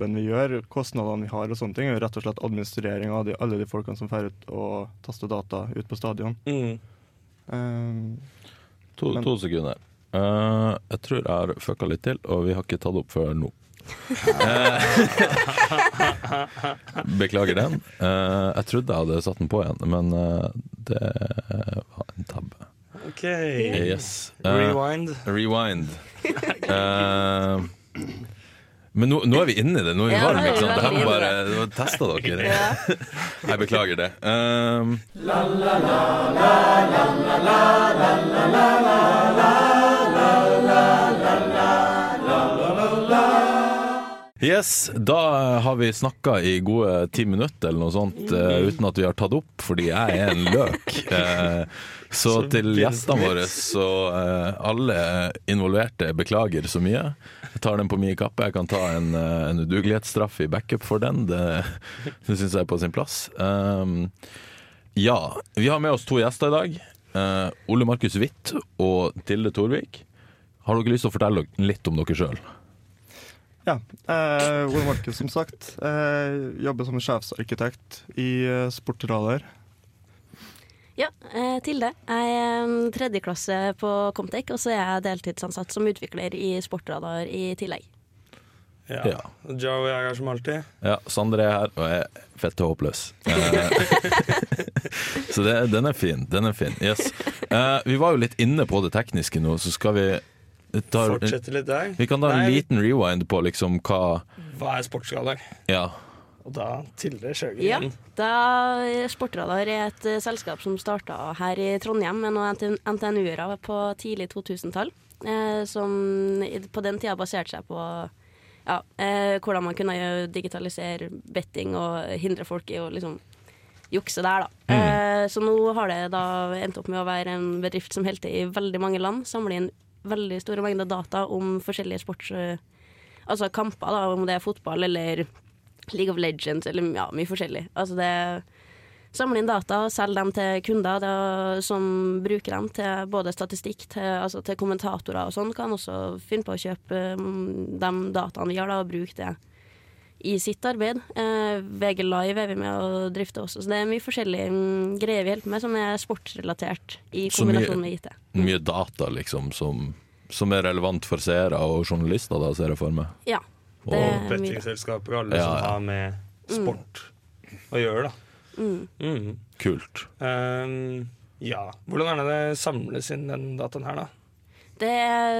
jobben vi gjør, kostnadene vi har og sånne ting, er jo rett og slett administrering av de, alle de folkene som drar ut og taster data ut på stadion. Mm. Um, To, to sekunder. Uh, jeg tror jeg har fucka litt til, og vi har ikke tatt opp før nå. Eh, Beklager den. Uh, jeg trodde jeg hadde satt den på igjen, men uh, det var en tabbe. OK. Yes. Rewind. rewind. Men nå, nå er vi inne i det. Nå er vi Ja, varme. ikke sant? Det her må bare teste dere. Jeg beklager det. Um, Yes, da har vi snakka i gode ti minutter eller noe sånt uh, uten at vi har tatt opp, fordi jeg er en løk. Uh, så til gjestene våre så eh, alle involverte beklager så mye. Jeg tar den på min kappe. Jeg kan ta en, eh, en udugelighetsstraff i backup for den. Det, det syns jeg er på sin plass. Um, ja, vi har med oss to gjester i dag. Uh, Ole Markus Witt og Tilde Torvik. Har dere lyst til å fortelle litt om dere sjøl? ja. Uh, Ole Markus, som sagt. Uh, jobber som sjefsarkitekt i Sportradar. Ja, eh, Tilde. Jeg er um, tredjeklasse på Comtec, og så er jeg deltidsansatt som utvikler i Sportradar i tillegg. Ja. Ja. Joe og jeg er som alltid. Ja, Sondre er her og jeg er fette håpløs. Eh, så det, den er fin. Den er fin. Yes. Eh, vi var jo litt inne på det tekniske nå, så skal vi ta, Fortsette litt der. Vi kan ta en liten rewind på liksom hva Hva er sportsradar? Ja. Og da Tilde Sjøgren. Ja, da Sportradar er et eh, selskap som starta her i Trondheim med noen NTNU-ere på tidlig 2000-tall. Eh, som på den tida baserte seg på ja, eh, hvordan man kunne digitalisere betting og hindre folk i å liksom jukse der, da. Eh, så nå har det da endt opp med å være en bedrift som holder til i veldig mange land. Samler inn veldig store mengder data om forskjellige sports... eh, Altså kamper, da, om det er fotball eller League of Legends eller ja, mye forskjellig. Altså det Samle inn data og selge dem til kunder da, som bruker dem til både statistikk, til, altså til kommentatorer og sånn. Kan også finne på å kjøpe um, de dataene vi har, da, og bruke det i sitt arbeid. Eh, VG Live er vi med å drifte også, så det er mye forskjellige mm, greier vi hjelper med som er sportsrelatert i kombinasjon med IT. Så Mye data, liksom, som, som er relevant for seere og journalister, da, ser jeg for meg. Ja. Og er. Bettingselskaper og alle Ja, som har med sport å gjøre, da. Mm. Mm. kult. Um, ja. Hvordan er det det samles inn den dataen her, da? Det,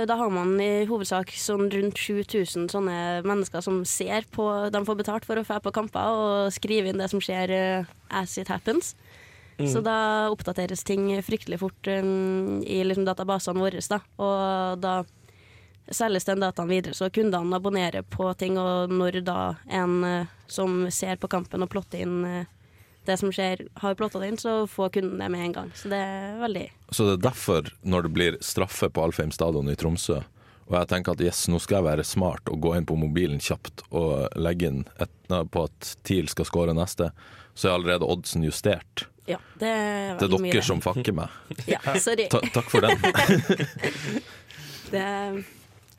da har man i hovedsak sånn rundt 7000 sånne mennesker som ser på De får betalt for å dra på kamper og skrive inn det som skjer uh, as it happens. Så da oppdateres ting fryktelig fort um, i liksom databasene våre. Da. Og da selges den dataen videre, så kundene abonnerer på ting. Og når da en eh, som ser på kampen og plotter inn eh, det som skjer, har plotta det inn, så får kunden det med en gang. Så det er veldig Så det er derfor, når det blir straffe på Alfheim stadion i Tromsø, og jeg tenker at yes, nå skal jeg være smart og gå inn på mobilen kjapt og legge inn et, på at TIL skal skåre neste, så er allerede oddsen justert. Ja, det er, Det er dere mye som fakker meg. Ja, sorry. Ta, takk for den. Det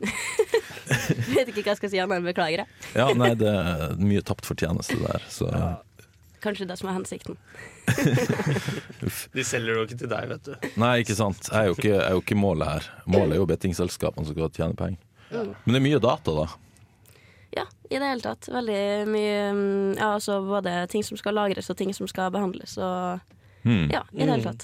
Vet ikke hva jeg skal si annet enn beklager. jeg. Ja, nei, det er mye tapt fortjeneste der, så Kanskje det som er hensikten. De selger jo ikke til deg, vet du. Nei, ikke sant. Jeg er jo ikke, jeg er jo ikke målet her. Målet er jo bettingselskapene som skal tjene penger. Men det er mye data, da. Ja, i det hele tatt. Veldig mye mm, Ja, altså både ting som skal lagres og ting som skal behandles og Hmm. Ja, i det hele tatt.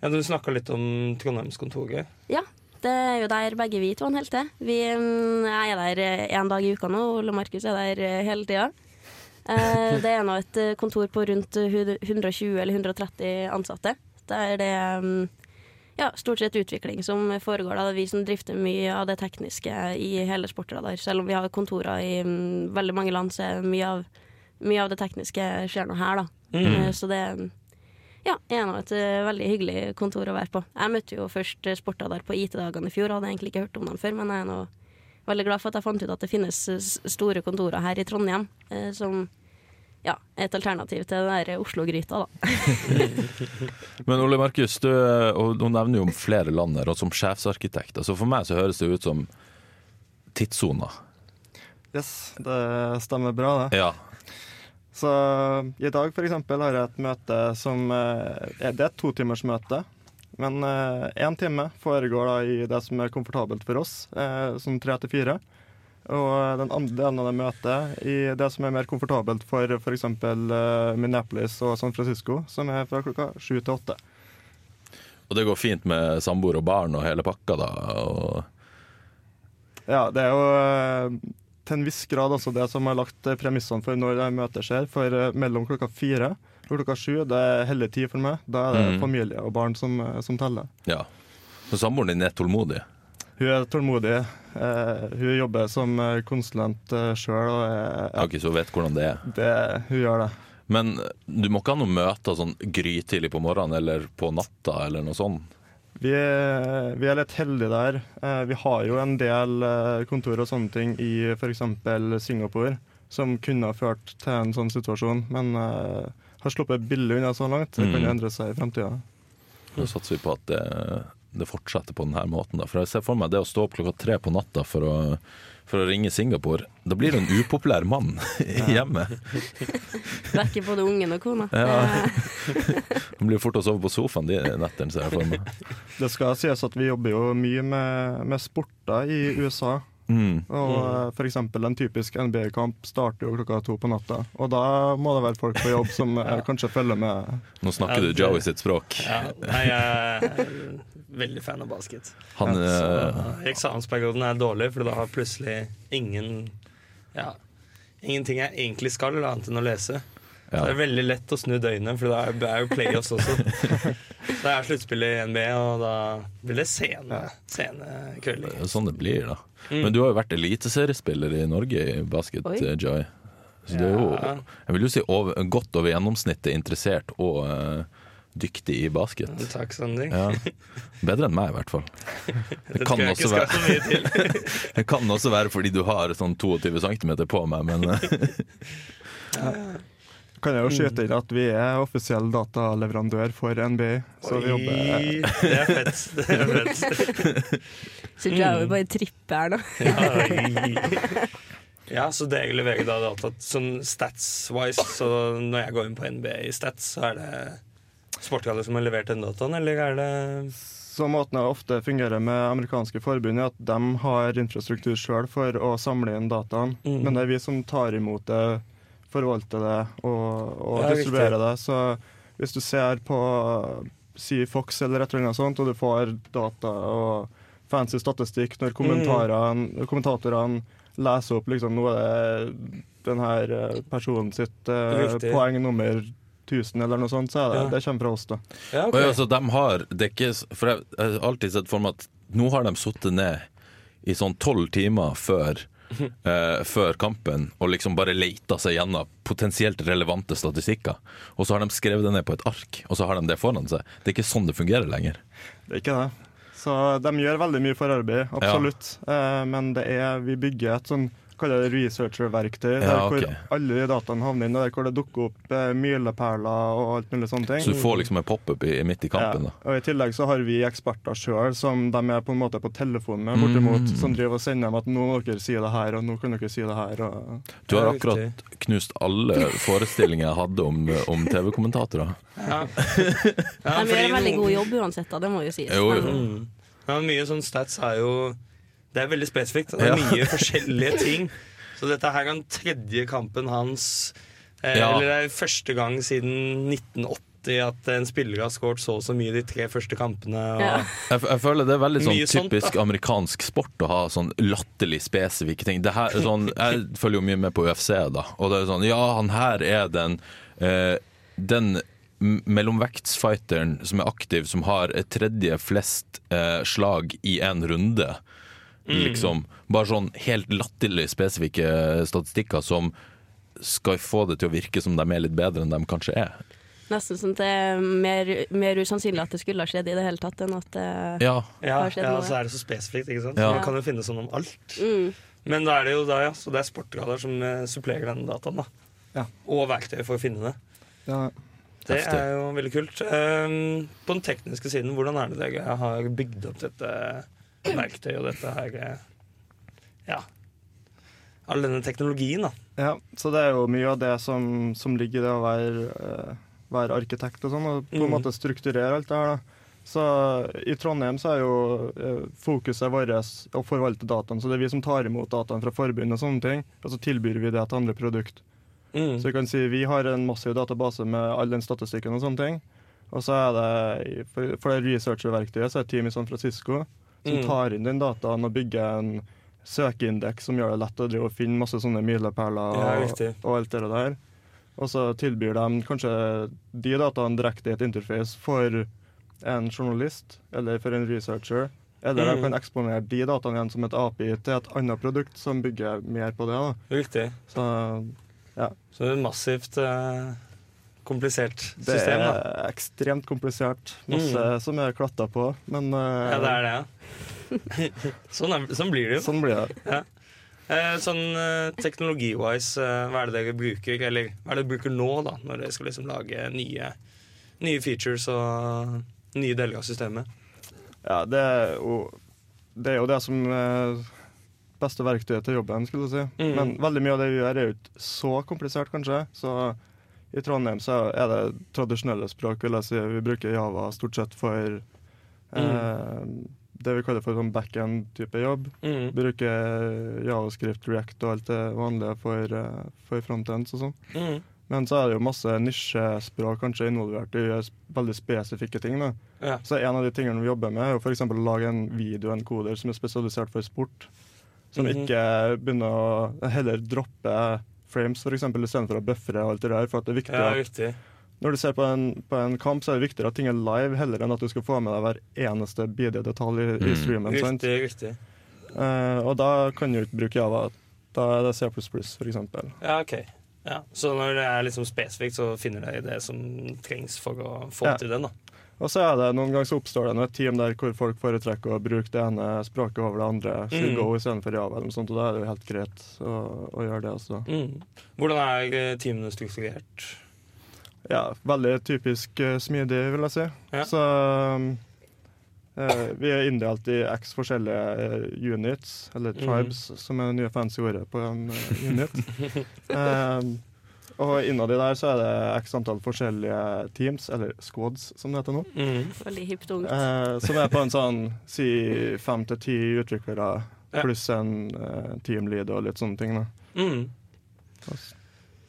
Ja, Du snakka litt om Trondheimskontoret. Ja. Det er jo der begge vi to holder til. Vi mm, jeg er der én dag i uka nå, Ole Markus er der eh, hele tida. Eh, Det er nå et eh, kontor på rundt 120 eller 130 ansatte. Der det er mm, ja, stort sett utvikling som foregår. Da. Det er vi som drifter mye av det tekniske i hele Sportradar. Selv om vi har kontorer i mm, veldig mange land, så er mye av, mye av det tekniske skjer nå her, da. Mm. Så det ja, er nå et eh, veldig hyggelig kontor å være på. Jeg møtte jo først Sporta der på IT-dagene i fjor, hadde egentlig ikke hørt om dem før, men jeg er nå veldig glad for at jeg fant ut at det finnes eh, store kontorer her i Trondheim eh, som ja, et alternativ til den der Oslo-gryta, da. Men Ole Markus, du, du nevner jo flere land her, og som sjefsarkitekt. Altså For meg så høres det ut som tidssoner. Yes, det stemmer bra, det. Ja. Så i dag eksempel har jeg et møte som eh, Det er et totimersmøte. Men én time foregår da i det som er komfortabelt for oss, eh, sånn tre til fire. Og den andre delen av det møtet i det som er mer komfortabelt for f.eks. Minneapolis og San Francisco, som er fra klokka sju til åtte. Og det går fint med samboer og barn og hele pakka, da. Og Ja, det er jo eh, til en viss grad også det som har lagt eh, premissene for når møter skjer. For eh, mellom klokka fire og klokka sju, det er hellig tid for meg. Da er det mm. familie og barn som, eh, som teller. ja. Så samboeren din er tålmodig. Hun er tålmodig. Eh, hun jobber som eh, konsulent uh, sjøl, eh, ja, Okay, så hun vet hvordan det er. det, hun gjør det. Men du må ikke ha noen møter sånn grytidlig på morgenen eller på natta eller noe sånt? Vi er, vi er litt heldige der. Eh, vi har jo en del eh, kontor og sånne ting i f.eks. Singapore som kunne ha ført til en sånn situasjon, men eh, har sluppet billig unna så langt. Det kan jo Mm. endre seg i framtida. Nå satser vi på at det, det fortsetter på denne måten. Da. For jeg ser for meg det å stå opp klokka tre på natta for å, for å ringe Singapore. Da blir du en upopulær mann hjemme. Vekker både ungen og kona. Ja. Eh, Han blir fort å sove på sofaen de nettene, ser jeg for meg. Det skal sies at vi jobber jo mye med, med sporter i USA. Mm. Og mm. f.eks. en typisk NBA-kamp starter jo klokka to på natta. Og da må det være folk på jobb som ja. kanskje følger med. Nå snakker du Joey sitt språk. Ja, nei, jeg veldig fan av basket. Han Så eh, eksamensperioden er dårlig, for da har plutselig ingen Ja, ingenting jeg egentlig skal, annet enn å lese. Så ja. det er veldig lett å snu døgnet, for da er det er jo playoffs også. Det er sluttspill i NB, og da blir det sene, sene kvelder. Det er Sånn det blir, da. Mm. Men du har jo vært eliteseriespiller i Norge i basket, Oi. eh, Joy. Så du er jo, jeg vil jo si over, godt over gjennomsnittet interessert og eh, dyktig i basket. Takk, Sander. Ja. Bedre enn meg, i hvert fall. Det kan også være-. Det kan også være fordi du har sånn 22 cm på meg, men ja. Kan jeg jo skyte inn at vi er offisiell dataleverandør for NBA. Så vi jobber det er fett. Det er fett. Så Joey bare trippe her nå. Ja, ja, så det egentlig VG da data sånn stats-wise, så når jeg går inn på NBA i stats, så er det Sportgallet som har levert den dataen, eller er det Så måten det ofte fungerer med amerikanske forbund, er at de har infrastruktur sjøl for å samle inn dataen. Mm. Men det er vi som tar imot det, forvalter det og, og Ja, distribuerer riktig. det. Så hvis du ser på si Fox eller et eller annet sånt, og du får data og fancy statistikk når mm. kommentatorene leser opp liksom nå er det den her eh, personen sitt eh, Riktig. poeng nummer 1000 eller noe sånt, så er det, Ja. det kommer fra oss, da. Ja, Og altså, de har det er ikke, For jeg, jeg har alltid sett for meg at nå har de sittet ned i sånn tolv timer før, eh, før kampen og liksom bare leita seg gjennom potensielt relevante statistikker. Og så har de skrevet det ned på et ark, og så har de det foran seg. Det er ikke sånn det fungerer lenger. Det er ikke det. Så de gjør veldig mye forarbeid, absolutt. Eh, men det er, vi bygger et sånn kaller det researcher-verktøy, der okay. hvor alle de dataene havner inn, og der hvor det dukker opp eh, milepæler og alt mulig sånne ting. Så du får liksom en pop-up midt i kampen. Ja. da Og I tillegg så har vi eksperter sjøl som de er på en måte på telefon med, bortimot, Mm. som driver og sender dem at nå må dere si det her, og nå kan dere si det her. Og Du har akkurat knust alle forestillinger jeg hadde om, om TV-kommentatorer. Ja. De Ja, gjør en veldig god jobb uansett, da, det må jo sies. Jo, jo. Men- Mm. Ja, mye sånn stats er jo Det er veldig spesifikt. Det er Ja. mye forskjellige ting. Så dette her er den tredje kampen hans eh, Ja. Eller det er første gang siden 1980 at en spiller har skåret så og så mye de tre første kampene. Og, Ja. Jeg, jeg føler det er veldig sånn typisk sånt, typisk amerikansk sport å ha sånn latterlig spesifikke ting. Det her, er sånn, jeg følger jo mye med på UFC, da, og det er sånn Ja, han her er den eh, Den mellomvektsfighteren som er aktiv, som har et tredje flest eh, slag i en runde. Liksom. Bare sånn helt latterlig spesifikke statistikker som skal få det til å virke som de er litt bedre enn de kanskje er. Nesten sånn at det er mer, mer usannsynlig at det skulle ha skjedd i det hele tatt, enn at det Ja, ja, Har skjedd ja, og så er det så spesifikt. ikke sant? Ja. Man kan jo finne sånn om alt. mm. Men da er det jo da, ja, så det er sportgrader som eh, supplerer den dataen. da Ja. Og verktøy for å finne det. ja, Det er jo veldig kult. Um, på den tekniske siden, hvordan er det dere har bygd opp dette verktøyet og dette her Ja. all denne teknologien, da. Ja, så det er jo mye av det som, som ligger i det å være, eh, være arkitekt og sånn, og på en Mm. måte strukturere alt det her. da. Så i Trondheim så er jo eh, fokuset vårt å forvalte dataen, så det er vi som tar imot dataen fra forbundet og sånne ting, og så tilbyr vi det til andre produkt. Mm. Så vi kan si vi har en massiv database med all den statistikken og sånne ting. Og så er det, for, for det researcherverktøyet, så er et team i San Francisco som Mm. tar inn den dataen og bygger en søkeindeks som gjør det lett å drive og finne masse sånne milepæler Ja, og, alt det der. Og så tilbyr de kanskje de dataene direkte i et interface for en journalist eller for en researcher. Eller Mm. de kan eksponere de dataene igjen som et API til et annet produkt som bygger mer på det. da. Riktig. Så Så det er massivt eh, komplisert system. Det er da. ekstremt komplisert. Masse som er klatta på, men uh, Ja, det er det, ja. sånn, er, sånn blir det jo. sånn blir det. Ja. sånn eh, teknologi-wise, eh, hva er det dere bruker, eller hva er det dere bruker nå, da, når dere skal liksom lage nye, nye features og nye deler av systemet? Ja, det er jo det, er jo det som er beste verktøyet til jobben, skulle du si. Mm. Men veldig mye av det vi gjør, er jo ikke så komplisert, kanskje. Så i Trondheim så er det tradisjonelle språk, vil jeg si. Vi bruker Java stort sett for eh, det vi kaller for sånn backend-type jobb. Mm. Bruker Javascript, React og alt det vanlige for, eh, for frontends og sånn. Mm. Men så er det jo masse nisjespråk kanskje involvert i veldig spesifikke ting. da. Ja. Så en av de tingene vi jobber med, er jo f.eks. å lage en videoenkoder som er spesialisert for sport. Som Mhm. ikke begynner å heller droppe frames, f.eks. istedenfor å buffere og alt det der. For at det er viktig ja, at når du ser på en, på en kamp, så er det viktigere at ting er live, heller enn at du skal få med deg hver eneste bidige detalj i, i Mm. streamen. sant? Riktig, riktig. Eh, og da kan du ikke bruke Java. Da er det C++, f.eks. Ja, ok. Ja. Så når det er liksom spesifikt, så finner du det som trengs for å få Ja. til den, da. Og så er det noen ganger så oppstår det et team der hvor folk foretrekker å bruke det ene språket over det andre, si Mm. Go istedenfor Java, eller noe sånt, og da er det jo helt greit å, å gjøre det også. Mm. Hvordan er eh, teamene strukturert? Ja, veldig typisk eh, smidig, vil jeg si. Ja. Så eh, vi er inndelt i x forskjellige units, eller tribes, tribes, som er det nye fancy ordet på en unit. um, og innad i der så er det x antall forskjellige teams, eller squads, som det heter nå. Mm. Veldig hipt ungt. Eh, som er på en sånn si fem til ti utviklere Ja. pluss en eh, teamlead og litt sånne ting. Da. Mm.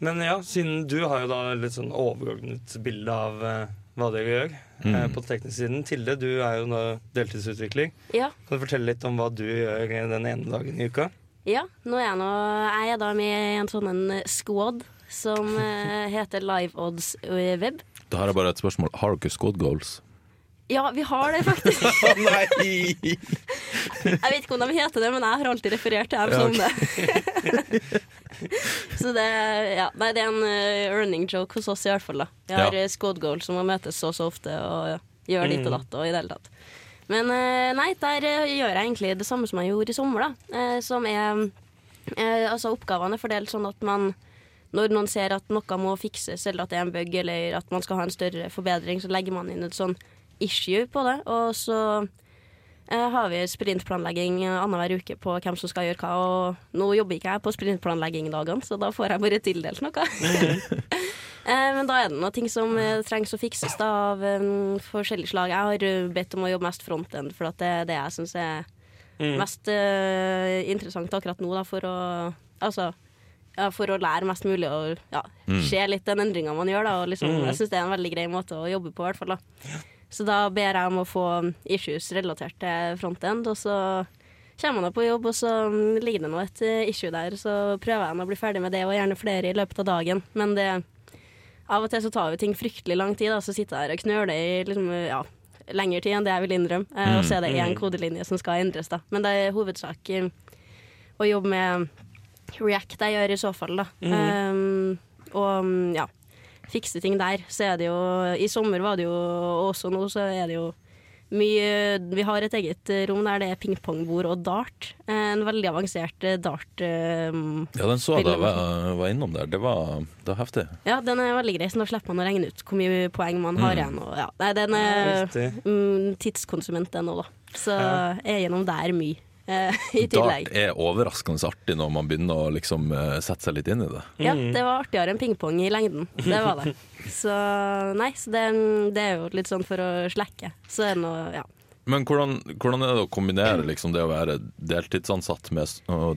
Men ja, siden du har jo da litt sånn overordnet bilde av eh, hva dere gjør eh, Mm. på teknisk siden. Tilde, du er jo nå deltidsutvikler. Ja, Kan du fortelle litt om hva du gjør den ene dagen i uka? ja. Nå er jeg, nå, jeg er da med i en sånn en squad som eh, heter Live Odds eh, Web. Da har jeg bare et spørsmål. Har dere squad goals? Ja, vi har det faktisk. Nei! Jeg vet ikke om de heter det, men jeg har alltid referert til dem Ja, som det. så det, ja, nei, det er en uh, earning joke hos oss i hvert fall. da. Vi har Ja. squad goals som må møtes så så ofte og gjør ditt og datt og i det hele tatt. Men eh, nei, der eh, gjør jeg egentlig det samme som jeg gjorde i sommer, da. Eh, som er eh, Altså, oppgavene er fordelt sånn at man når noen ser at noe må fikses, eller at det er en bug, eller at man skal ha en større forbedring, så legger man inn et sånn issue på det. Og så eh, har vi sprintplanlegging annenhver uke på hvem som skal gjøre hva. Og nå jobber ikke jeg på sprintplanlegging-dagene, så da får jeg bare tildelt noe. Eh, Men da er det noen ting som eh, trengs å fikses da, av um, forskjellig slag. Jeg har eh, bedt om å jobbe mest frontend, for at det er det jeg syns er Mm. mest uh, interessant akkurat nå, da, for å Altså ja, for å lære mest mulig og ja, Mm. se litt den endringa man gjør. Da, og liksom, Mm. Jeg syns det er en veldig grei måte å jobbe på. i hvert fall da. Så da ber jeg om å få issues relatert til frontend, og så kommer man da på jobb, og så ligger det nå et eh, issue der. Så prøver jeg å bli ferdig med det, og gjerne flere i løpet av dagen. Men det, av og til så tar jo ting fryktelig lang tid, da, så sitter jeg der og knøler i liksom, ja, lengre tid enn det jeg vil innrømme. Eh, og så er det én Mm. kodelinje som skal endres, da. Men det er hovedsak å jobbe med React jeg gjør i så fall, da. Mm. Um, og ja, fikse ting der. Så er det jo I sommer var det jo også nå, så er det jo mye Vi har et eget eh, rom der det er pingpongbord og dart. Eh, En veldig avansert eh, dart. Um, Ja, den så jeg da jeg Spiller var, var innom der. Det var, det var heftig. Ja, den er veldig grei, så nå slipper man å regne ut hvor mye poeng man har Mm. igjen. Og, ja. Nei, den er mm, tidskonsument, den òg, da. Så Ja. er gjennom der mye. Eh, i tillegg. Dart er overraskende artig når man begynner å liksom eh, sette seg litt inn i det. Ja, det var artigere enn pingpong i lengden. Det var det. Så nei, så det, det er jo litt sånn for å slekke. Så er det noe, ja. Men hvordan, hvordan er det å kombinere liksom det å være deltidsansatt med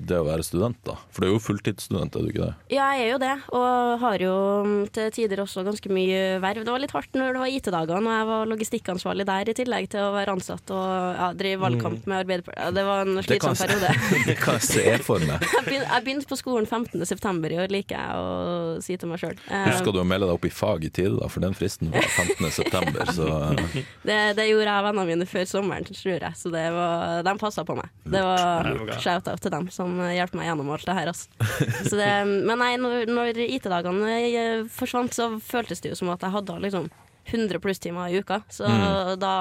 det å være student, da? For du er jo fulltidsstudent, er du ikke det? Ja, jeg er jo det, og har jo mm, til tider også ganske mye verv. Det var litt hardt når det var IT-dagene, og jeg var logistikkansvarlig der, i tillegg til å være ansatt og ja, drive valgkamp med Arbeiderpartiet. Ja, det var en slitsom periode. det kan jeg se for meg. Jeg begynte på skolen 15. september i år, liker jeg å si til meg sjøl. Husker du å melde deg opp i fag i tide, da? For den fristen var 15. september, så Det, det gjorde jeg og vennene mine før sommeren, tror jeg, så det var, de passa på meg. Det var shout-out til dem som hjalp meg gjennom alt det her. Altså. Så det, men nei, når, når IT-dagene eh, forsvant, så føltes det jo som at jeg hadde liksom 100 plusstimer i uka. Så da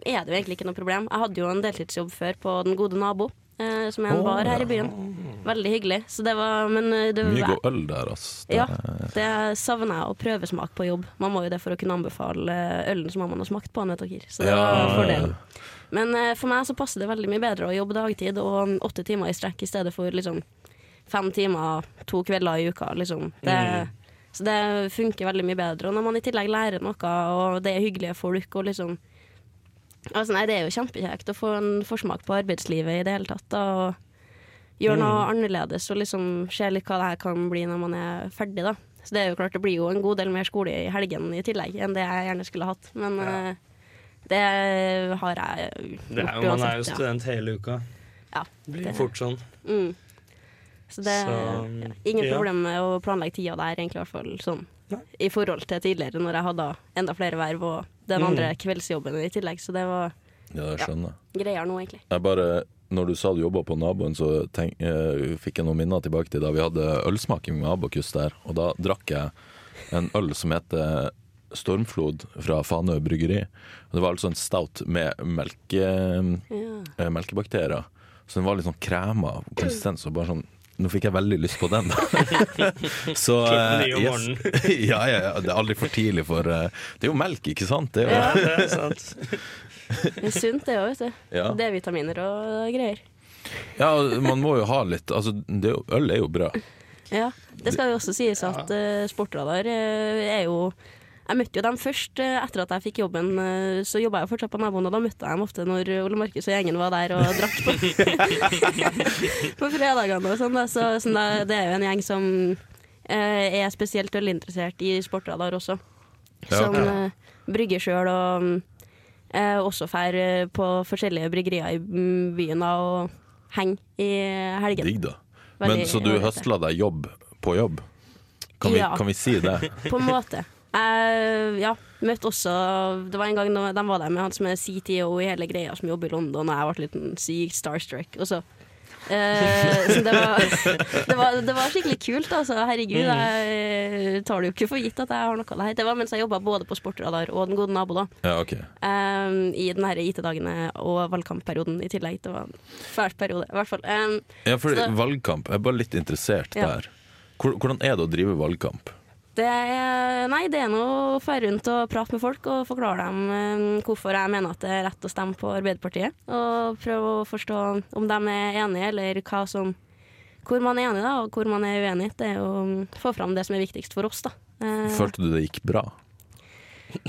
er det jo egentlig ikke noe problem. Jeg hadde jo en deltidsjobb før på Den gode nabo, eh, som er en bar her i byen. Veldig hyggelig. Så det var Men eh, det, mye god øl der, altså. Det, ja, det savner jeg å prøvesmake på jobb. Man må jo det for å kunne anbefale ølen som man har smakt på, vet dere. Så det Ja, var fordelen. Men eh, for meg så passer det veldig mye bedre å jobbe dagtid og åtte timer i strekk i stedet for liksom fem timer to kvelder i uka. Liksom. Det, Så det funker veldig mye bedre. Og når man i tillegg lærer noe, og det er hyggelige folk og liksom Altså, nei, det er jo kjempekjekt å få en forsmak på arbeidslivet i det hele tatt. Da, og gjøre noe annerledes og liksom se litt hva det her kan bli når man er ferdig. da. Så det er jo klart det blir jo en god del mer skole i helgen i tillegg enn det jeg gjerne skulle hatt. Men ja. det har jeg gjort Det er jo, man er jo student ja. hele uka. Ja, Det blir fort sånn. Mm. Så det er ja, Ingen ja. problem med å planlegge tida der, egentlig, i hvert fall sånn. I forhold til tidligere, når jeg hadde enda flere verv og den Mm. andre kveldsjobben i tillegg. Så det var ja, greier nå, egentlig. Jeg bare, når du sa du jobba på naboen, så tenk, eh, fikk jeg noen minner tilbake til da vi hadde ølsmaking med Abokus der. Og da drakk jeg en øl som heter Stormflod fra Fanø bryggeri. Og det var altså en stout med melke, Ja. eh, melkebakterier. Så den var litt sånn krema konsistens. Og bare sånn Nå fikk jeg veldig lyst på den. Så uh, yes. ja, ja, ja. Det er aldri for tidlig for uh, Det er jo melk, ikke sant? Det er jo, Ja. Det er sant. Det er sunt, det òg, vet du. Ja. D-vitaminer og greier. ja, man må jo ha litt Altså, det øl er jo bra. Ja. Det skal jo også sies at uh, Sportradar uh, er jo Jeg møtte jo dem først eh, etter at jeg fikk jobben. så jobba jeg fortsatt på naboen, og da møtte jeg dem ofte når Ole Markus og gjengen var der og drakk på, på fredagene og sånn. Så, så det, det er jo en gjeng som eh, er spesielt ølinteressert i Sportradar også. Ja. Som eh, brygger sjøl og eh, også drar eh, på forskjellige bryggerier i byen og henger i helgen. Digg, da. Men Så du høsla deg jobb på jobb? Kan vi, Ja. kan vi si det? På en måte. Jeg ja, møtte også Det var en gang de var der med han som er CTO i hele greia, som jobber i London, og jeg ble litt sykt starstruck. Og så så det var, det, var, det var skikkelig kult, altså. Herregud, jeg tar det jo ikke for gitt at jeg har noe her. Det var mens jeg jobba både på Sportradar og Den gode nabo, da. Ja, okay. Um, I den herre IT-dagene og valgkampperioden i tillegg. Det var en fæl periode, i hvert fall. Um, Ja, for valgkamp, jeg er bare litt interessert Ja. der. Hvordan er det å drive valgkamp? Det er, nei, det er noe å fære rundt og prate med folk og forklare dem eh, hvorfor jeg mener at det er rett å stemme på Arbeiderpartiet. Og prøve å forstå om de er enige, eller hva som, hvor man er enig da, og hvor man er uenig. Det er å mm, få fram det som er viktigst for oss. da. Eh, Følte du det gikk bra?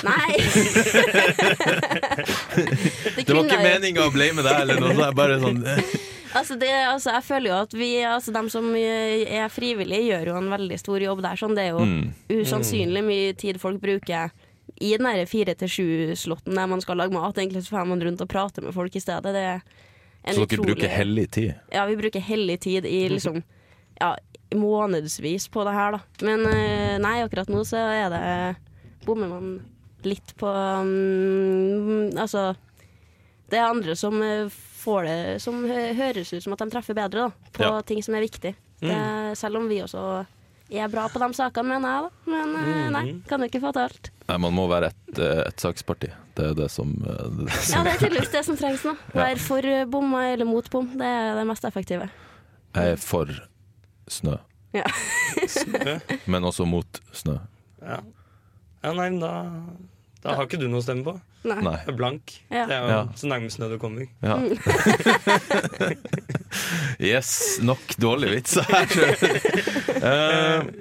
Nei! Det var ikke meninga å blame deg, eller noe. Det er bare sånn Altså, det, altså, jeg føler jo at vi, altså, dem som eh, er frivillige, gjør jo en veldig stor jobb der. Sånn. Det er jo mm. usannsynlig mye tid folk bruker i den der fire til sju-slåtten der man skal lage mat. Egentlig så får man rundt og prater med folk i stedet. Det er en Så dere utrolig- bruker hellig tid? Ja, vi bruker hellig tid i liksom ja, månedsvis på det her, da. Men eh, nei, akkurat nå så er det Bommer man litt på um, Altså Det er andre som eh, får det Som høres ut som at de treffer bedre, da. På Ja. ting som er viktig. Det, selv om vi også er bra på de sakene, mener jeg, da. Men mm. nei, kan jo ikke få til alt. Nei, man må være et, eh, et saksparti. Det er det som, eh, det er det Ja, det er tydeligvis det som trengs nå. Være for eh, bomma eller mot bom. Det er det mest effektive. Jeg er for snø, Ja. men også mot snø. Ja. ja, nei, da Da har ikke du noe å stemme på. Nei. Nei. Det er blank. Ja. Det er jo Ja. så nærmest snø du kommer. Ja. yes, nok dårlig vits her. uh,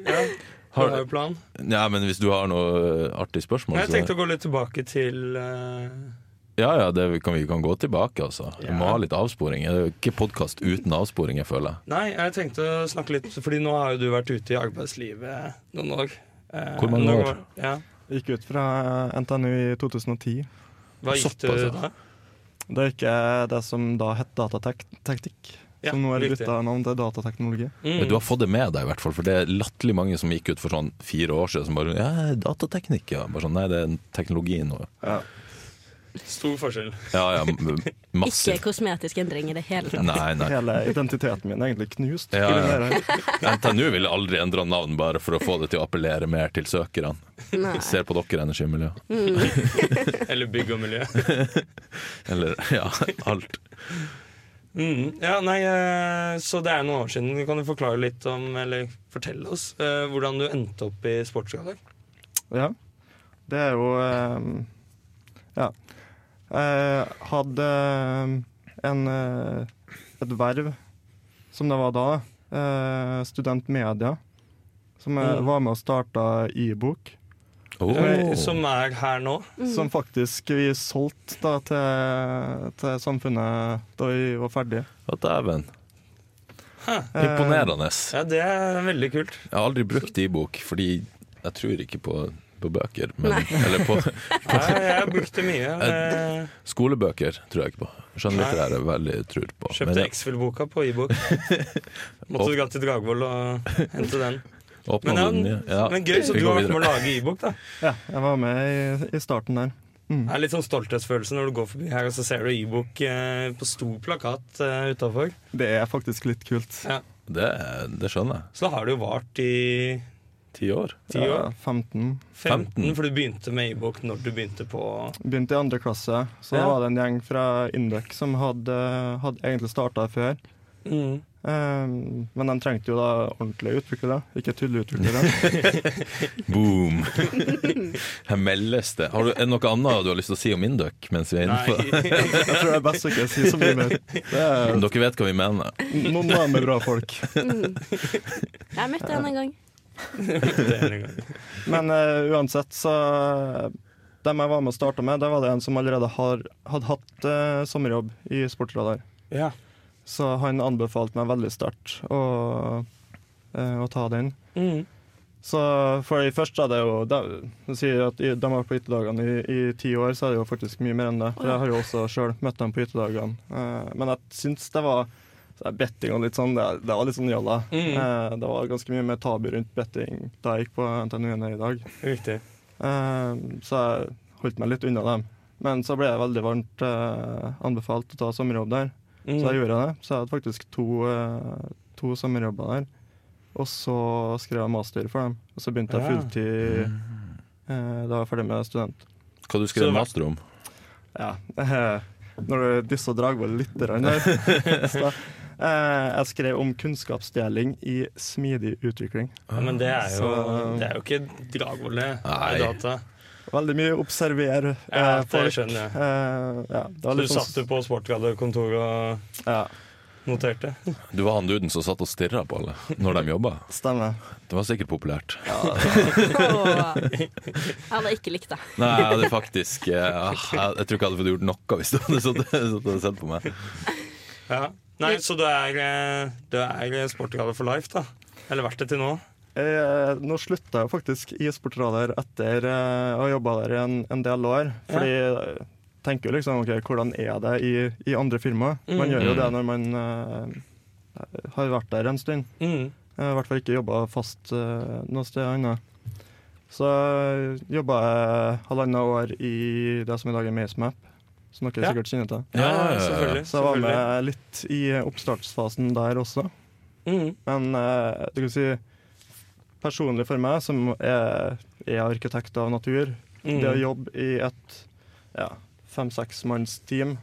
Har har, du plan? ja, men hvis du har noe artig spørsmål, jeg så tenkte å gå litt tilbake til uh... Ja, ja, det kan, vi kan gå tilbake, altså. Vi må ha litt avsporing. Det er jo ikke podkast uten avsporing, jeg føler. Nei, jeg tenkte å snakke litt Fordi nå har jo du vært ute i arbeidslivet noen år. Eh, Hvor mange år? Ja. Gikk ut fra NTNU i 2010. Hva gikk du da? da? Det er ikke det som da het datateknikk, Ja, som nå er bytta navn til datateknologi. Mm. Men du har fått det med deg, i hvert fall. For det er latterlig mange som gikk ut for sånn fire år siden som bare Ja, datateknikk, ja. Bare sånn, Nei, det er teknologi nå. og Stor forskjell. Ja, ja, Ikke kosmetisk endring i det hele tatt. Nei, nei. Hele identiteten min er egentlig knust. Ja, ja. NTNU ville aldri endra navn bare for å få det til å appellere mer til søkerne. Nei. Ser på dere, energimiljø. Eller bygg og miljø. Eller ja, alt. Mm. Ja, nei, eh, Så det er noen år siden. Kan du forklare litt om, eller fortelle oss, eh, hvordan du endte opp i sportsskader? Ja. Det er jo eh, Ja. Jeg hadde eh, en, eh, et verv, som det var da, Student studentmedia, som Mm. var med og starta e-bok. Oh. Eh, Som er her nå. Som faktisk vi solgte da, til, til samfunnet da vi var ferdige. Å, dæven. Imponerende. Ja, det er veldig kult. Jeg har aldri brukt e-bok, fordi jeg tror ikke på, på bøker. Men, eller på Nei, jeg brukte brukt det mye. Eh, skolebøker tror jeg ikke på. Skjønnlitterære veldig tror på. Kjøpte jeg X-Fill-boka på e-bok. Måtte dra til Dragvoll og hente den. Men, ja, den, ja. men gøy, så du har vært med å lage e-bok, da. Ja, jeg var med i, i starten der. Mm. Det er litt sånn stolthetsfølelse når du går forbi her og så ser du e-bok eh, på stor plakat eh, utafor. Det er faktisk litt kult. Ja. Det, det skjønner jeg. Så da har det jo vart i Ti år. ti år. Ja, 15. 15, 15. for du begynte med e-bok når du begynte på Begynte i andre klasse, så Ja. var det en gjeng fra Induc som hadde, hadde egentlig starta før. mm. Um, men de trengte jo da ordentlige utviklere, ikke tulleutviklere. Boom! Her meldes det. Har du, er det noe annet du har lyst til å si om Induc mens vi er inne på? Jeg tror det er best å ikke si så mye mer. Er, Dere vet hva vi mener. noen av dem er bra folk. Jeg møtte henne en gang. Men uh, uansett, så Dem jeg var med å starte med, det var det en som allerede har, hadde hatt uh, sommerjobb i Sportsradar. Ja. Så han anbefalte meg veldig sterkt å, uh, å ta den. Mm. Så for det første er det jo De, de sier at i- de var på hyttedagene i, i ti år, så er det jo faktisk mye mer enn det. For jeg har jo også sjøl møtt dem på hyttedagene. Eh, men jeg syns det var så er betting og litt sånn, det, det var litt sånn jalla. Mm. Eh, det var ganske mye mer tabu rundt betting da jeg gikk på NTNU enn i dag. Riktig. Eh, så jeg holdt meg litt unna dem. Men så ble jeg veldig varmt eh, anbefalt å ta sommerjobb der. Mm. Så jeg gjorde det. Så jeg hadde faktisk to, eh, to sommerjobber der. Og så skrev jeg master for dem. Og så begynte jeg fulltid eh, da var ferdig med student. Hva du skrev du master om? Ja. eh, når du disser Dragvoll litt der. eh, jeg skrev om kunnskapsdeling i smidig utvikling. Ja, men det er jo, Så- det er jo ikke dragvolle data. Veldig mye observer Ja, eh, det folk. skjønner jeg. Eh, ja, det Så du sånn- satt du på sportsskadekontoret og Ja, noterte? Du var han duden som satt og stirra på alle når de jobba. stemmer. Det var sikkert populært. Ja, Jeg hadde ikke likt det. Nei, jeg hadde faktisk eh, ah, jeg, jeg tror ikke jeg hadde fått gjort noe hvis du hadde sittet og sett på meg. Ja. Nei, så du er, eh, du er sportsskade for life, da? Eller vært det til nå? Eh, nå slutta jeg faktisk i Sportradar etter eh, å ha jobba der i en, en del år. Fordi jeg tenker jo liksom OK, hvordan er det i, i andre firmaer? Man Mm. gjør jo det når man uh, har vært der en stund. Mm. Jeg har i hvert fall ikke jobba fast uh, noe sted annet. Så jobba jeg halvannet år i det som i dag er MaceMap, som dere sikkert kjenner til. Ja, Ja, ja, ja. selvfølgelig. Så jeg var med litt i oppstartsfasen der også. Mm. Men eh, du kan si personlig for meg, som er, er arkitekt av natur, Mm. det å jobbe i et ja, fem-seksmannsteam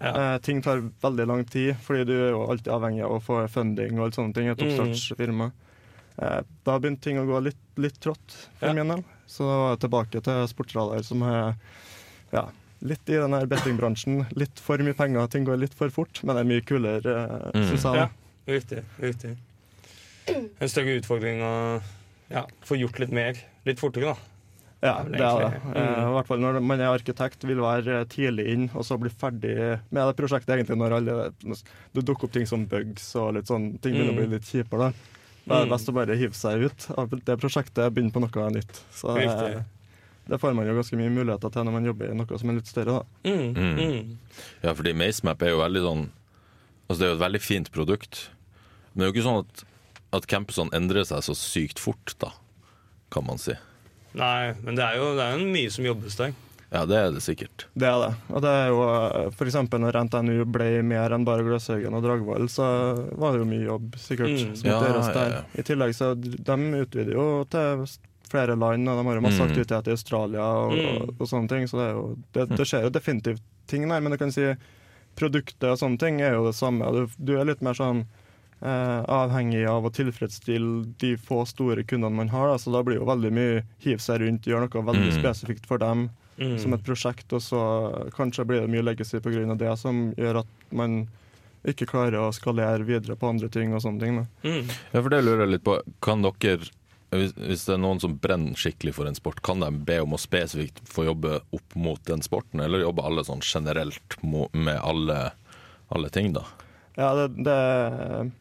Ja. eh, Ting tar veldig lang tid, fordi du er jo alltid avhengig av å få funding og alt sånne ting et Mm. oppstartsfirma. eh, da begynte ting å gå litt, litt trått for Ja. min del. Så da var jeg tilbake til sportsradar, som er ja, litt i den her bettingbransjen. Litt for mye penger, ting går litt for fort, men det er mye kulere, uh, Mm. syns jeg. Ja, riktig. riktig. En større utfordring å ja, få gjort litt mer litt fortere, da. Ja, Det er det Eh, Mm. I hvert fall når man er arkitekt, vil være tidlig inn og så bli ferdig med det prosjektet. egentlig når alle, Det dukker opp ting som bugs og litt sånn, ting begynner å bli Mm. litt kjipere. da. Da er det Mm. best å bare hive seg ut av det prosjektet og begynne på noe nytt. Så Riktig. Det får man jo ganske mye muligheter til når man jobber i noe som er litt større. da. Mm. Mm. Mm. Ja, fordi MaceMap er jo veldig sånn Altså det er jo et veldig fint produkt. Men det er jo ikke sånn at, at campusene endrer seg så sykt fort, da, kan man si. Nei, men det er jo det er jo mye som jobbes der. Ja, det er det sikkert. Det er det. Og det er jo f.eks. når NTNU ble mer enn bare Gløshaugen og Dragvoll, så var det jo mye jobb, sikkert, Mm. som Ja, måtte gjøres ja, der. ja. I tillegg så de utvider jo til flere land, og de har jo masse Mm. aktivitet i Australia og, Mm. og, og sånne ting, så det, er jo, det, det skjer jo definitivt ting der, men du kan si produktet og sånne ting er jo det samme. Du, du er litt mer sånn eh, avhengig av å tilfredsstille de få store kundene man har, da, så da blir jo veldig mye hive seg rundt, gjøre noe veldig Mm. spesifikt for dem Mm. som et prosjekt, og så kanskje blir det mye legacy pga. det, som gjør at man ikke klarer å skalere videre på andre ting og sånne ting. Mm. Ja, for det lurer jeg litt på. Kan dere, hvis, hvis det er noen som brenner skikkelig for en sport, kan de be om å spesifikt få jobbe opp mot den sporten, eller jobber alle sånn generelt med alle, alle ting, da? Ja, det, det er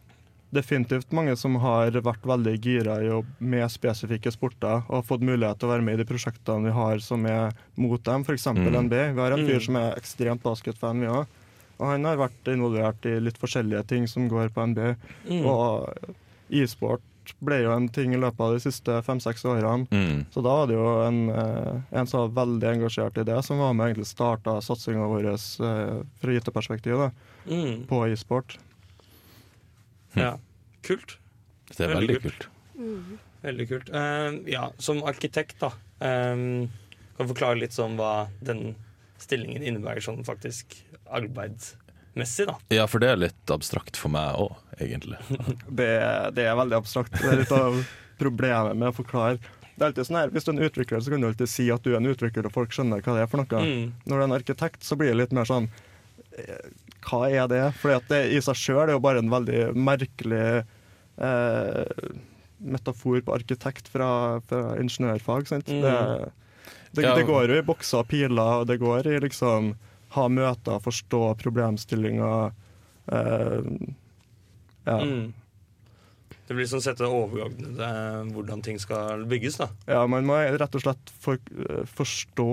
definitivt mange som har vært veldig gira i å med spesifikke sporter og fått mulighet til å være med i de prosjektene vi har som er mot dem, f.eks. Mm. NB. Vi har en fyr Mm. som er ekstremt basketfan, vi òg. Og han har vært involvert i litt forskjellige ting som går på NB. Mm. Og e-sport ble jo en ting i løpet av de siste fem-seks årene. Mm. Så da var det jo en, eh, en som var veldig engasjert i det, som var med egentlig starta satsinga vår eh, fra IT-perspektiv Mm. på e-sport. Ja. Kult. Det er Veldig veldig kult. kult. Veldig kult. Uh, ja, som arkitekt, da. um, kan du forklare litt sånn hva den stillingen innebærer sånn faktisk arbeidsmessig, da. Ja, for det er litt abstrakt for meg òg, egentlig. Det, det er veldig abstrakt. Det er litt av problemet med å forklare. Det er alltid sånn her, Hvis du er en utvikler, så kan du alltid si at du er en utvikler, og folk skjønner hva det er for noe. Mm. Når du er en arkitekt, så blir det litt mer sånn eh, Hva er det? For det i seg sjøl er jo bare en veldig merkelig eh, metafor på arkitekt fra, fra ingeniørfag. Sant? Mm. Det, det, Ja. det går jo i bokser og piler, og det går i liksom ha møter, forstå problemstillinger. Eh, ja. Mm. Det blir sånn sette overordnede hvordan ting skal bygges, da. ja, man må rett og slett for, eh, forstå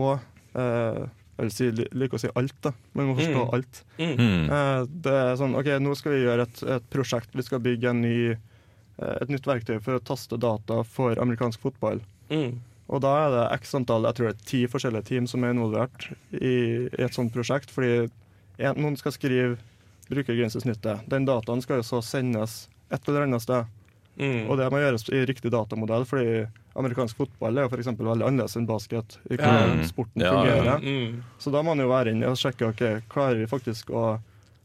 eh, Jeg vil si, like å si alt, da. Man må forstå Mm. alt. Mm. Mm. Eh, Det er sånn, ok, Nå skal vi gjøre et, et prosjekt. Vi skal bygge en ny, eh, et nytt verktøy for å taste data for amerikansk fotball. Mm. Og da er det x antall, jeg tror det er ti forskjellige team som er involvert i, i et sånt prosjekt. Fordi en, noen skal skrive brukergrensesnittet. Den dataen skal jo så sendes et eller annet sted. Mm. Og det må gjøres i riktig datamodell, fordi amerikansk fotball er jo f.eks. veldig annerledes enn basket. I Ja. hvordan sporten Ja, ja, ja. fungerer. Mm. Så da må man jo være inne og sjekke ok, klarer vi faktisk å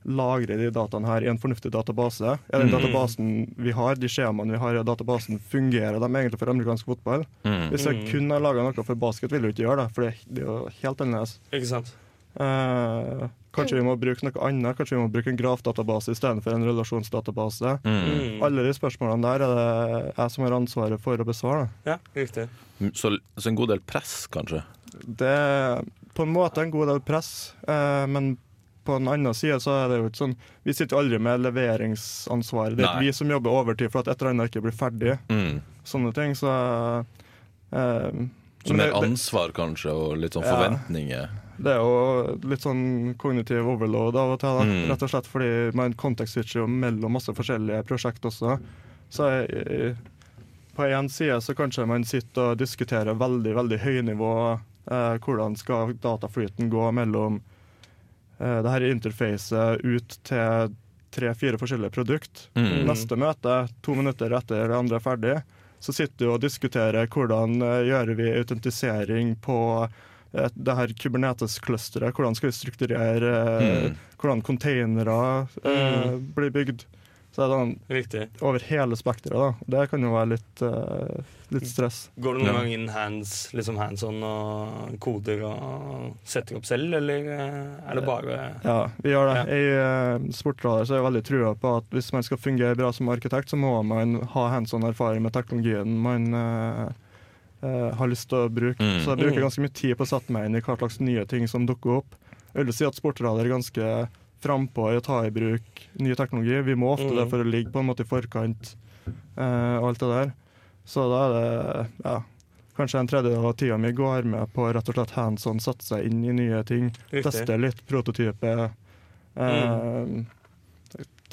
lagre de dataene her i en fornuftig database. Er den Mm. databasen vi har, de skjemaene vi har i databasen, fungerer de egentlig for amerikansk fotball? Mm. Hvis jeg Mm. kun har laga noe for basket, vil jeg ikke gjøre det, for det er jo helt annerledes. Ikke sant? Eh, kanskje vi må bruke noe annet, kanskje vi må bruke en grafdatabase istedenfor en relasjonsdatabase. Mm. Mm. Alle de spørsmålene der er det jeg som har ansvaret for å besvare. Det. Ja, riktig. Så, så en god del press, kanskje? Det er på en måte en god del press, eh, men på den annen side så er det jo ikke sånn Vi sitter jo aldri med leveringsansvaret. Det er ikke vi som jobber overtid for at et eller annet ikke blir ferdig. Mm. Sånne ting, så eh, Så mer ansvar, kanskje, og litt sånn Ja. forventninger. det er jo litt sånn kognitiv overload av og til, da. Mm. rett og slett fordi man kontekstswitcher jo mellom masse forskjellige prosjekt også. Så jeg, på én side så kanskje man sitter og diskuterer veldig, veldig høynivå eh, hvordan skal dataflyten gå mellom det her interfacet ut til tre-fire forskjellige produkt. Mm. Neste møte, to minutter etter det andre er ferdig, så sitter du og diskuterer hvordan eh, gjør vi autentisering på eh, det her Kubernetes-clusteret. Hvordan skal vi strukturere eh, Mm. hvordan containere mm. blir bygd. Så det er sånn Riktig. over hele spekteret, da. Det kan jo være litt, uh, litt stress. Går du noen Ja. gang inn hands, liksom hands on og koder og setter opp selv, eller eh, er det bare Ja, vi gjør det. I uh, Sportradar så er jeg veldig trua på at hvis man skal fungere bra som arkitekt, så må man ha hands on erfaring med teknologien man uh, eh, har lyst til å bruke. Mm. Så jeg bruker Mm. ganske mye tid på å sette meg inn i hva slags nye ting som dukker opp. Jeg vil si at Sportradar er ganske frampå i å ta i bruk ny teknologi. Vi må ofte Mm. det for å ligge på en måte i forkant eh, og alt det der. Så da er det ja, kanskje en tredjedel av tida mi går med på rett og slett hands on, sette seg inn i nye ting. Riktig. Teste litt prototype. Mm.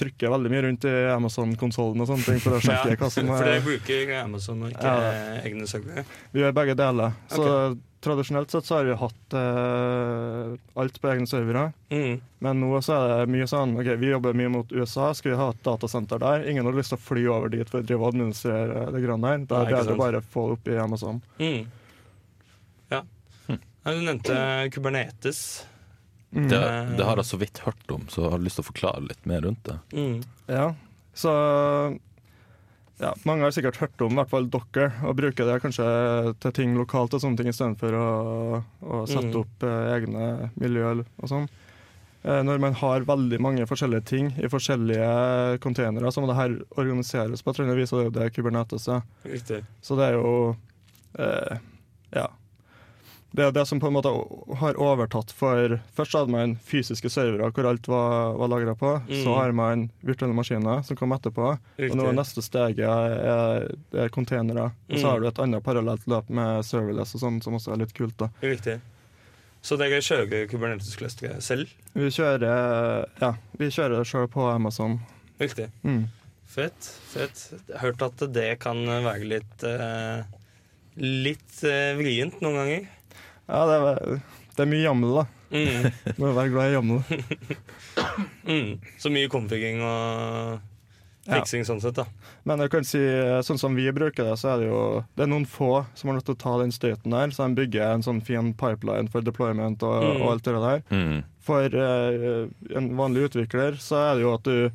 Trykker veldig mye rundt i Amazon-konsollen og sånne ting for å sjekke hva som For dere er bruker Amazon og ikke Ja. egne søkere? Vi gjør begge deler. Så tradisjonelt sett så har vi hatt eh, alt på egne servere. Mm. Men nå så er det mye sånn OK, vi jobber mye mot USA, skal vi ha et datasenter der? Ingen har lyst til å fly over dit for å drive og administrere det grønne her. Da er det bedre å bare få det opp i Amazon. Mm. Ja. Hm. Du nevnte Kubernetes. Mm. Det, det har jeg så vidt hørt om, så jeg har lyst til å forklare litt mer rundt det. Mm. Ja, så ja, Mange har sikkert hørt om i hvert fall dere, og bruker det kanskje til ting lokalt og sånne ting istedenfor å, å sette Mm. opp eh, egne miljø og sånn. Eh, når man har veldig mange forskjellige ting i forskjellige containere, så må det her organiseres på et eller annet vis, og det er jo det Kubernetes er. Riktig. Så det er jo eh, Ja. Det er det som på en måte har overtatt for Først hadde man fysiske servere hvor alt var, var lagra på. Mm. Så har man virtuelle maskiner som kom etterpå. Og nå er Riktig. neste steget er, er containere. Og så Mm. har du et annet parallelt løp med serverless og sånn, som også er litt kult. da. Riktig. Så dere kjører Kubernetes-clusteret selv? Vi kjører ja, vi kjører det sjøl på Amazon. Riktig. Mm. Fett. fett. Jeg har hørt at det kan være litt eh, Litt eh, vrient noen ganger. Ja, det er, det er mye jammel, da. Mm. Må være glad i jammel. Mm. Så mye konfiging og Ja. fiksing sånn sett, da. Men jeg kan si, sånn som vi bruker det, så er det jo Det er noen få som har nødt til å ta den støyten der, så de bygger en sånn fin pipeline for deployment og, Mm. og alt det der. Mm. For eh, en vanlig utvikler så er det jo at du,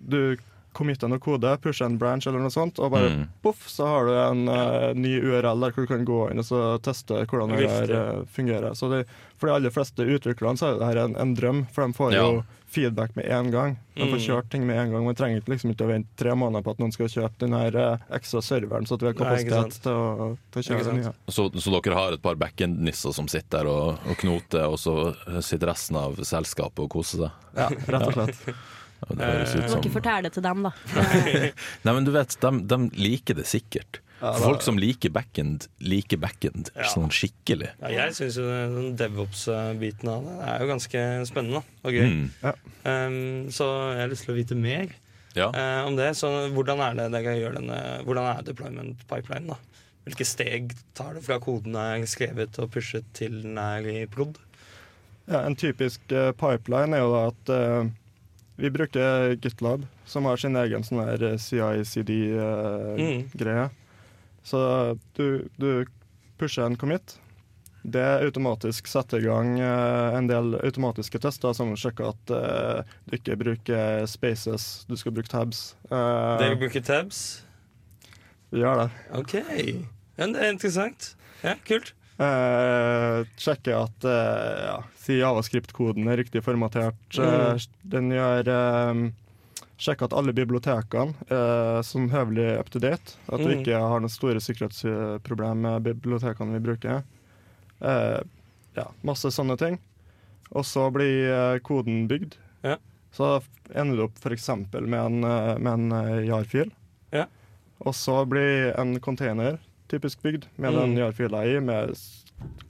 du committer noe kode, pushe en branch eller noe sånt, og bare Mm. poff, så har du en uh, ny URL der hvor du kan gå inn og så teste hvordan det her uh, fungerer. Så det, for de aller fleste utviklerne så er det her en, en drøm, for de får Ja. jo feedback med en gang. De får Mm. kjørt ting med en gang. Man trenger liksom ikke å vente tre måneder på at noen skal kjøpe den her eh, ekstra serveren, så at vi har Nei, kapasitet til å, til å kjøre den nye. Så, så dere har et par backend-nisser som sitter der og, og knoter, og så sitter resten av selskapet og koser seg? Ja, rett og slett. Ut Du må ikke fortelle det til dem, da. Nei, men du vet, de, de liker det sikkert. Ja, da- Folk som liker backend, liker backend Ja. sånn skikkelig. Ja, jeg syns jo den devops-biten av det er jo ganske spennende og gøy. Mm. Um, så jeg har lyst til å vite mer Ja. eh, om det. Så hvordan er det dere gjør denne Hvordan er deployment pipeline? da? Hvilke steg tar det fra koden er skrevet og pushet til den er i prod? Ja, en typisk uh, pipeline er jo da at eh, vi bruker GitLab, som har sin egen sånn her Mm. CICD-greie. Så du, du pusher en commit. Det automatisk setter i gang eh, en del automatiske tester som sjekker at uh, du ikke bruker spaces, du skal bruke tabs. Uh, Dere bruker tabs? vi gjør det. OK. Ja, det er interessant. Ja, kult. Eh, sjekke at eh, ja, si javascript-koden er riktig formatert. Mm. Eh, den gjør eh, Sjekke at alle bibliotekene er som høvelig up to date. At Mm. ikke har noen store sikkerhetsproblem med bibliotekene vi bruker. Eh, ja, masse sånne ting. Og så blir koden bygd. Ja. Så ender du opp f.eks. med en, med en jar-fil. Ja. Og så blir en container typisk bygd med Mm. den jar-fila i, med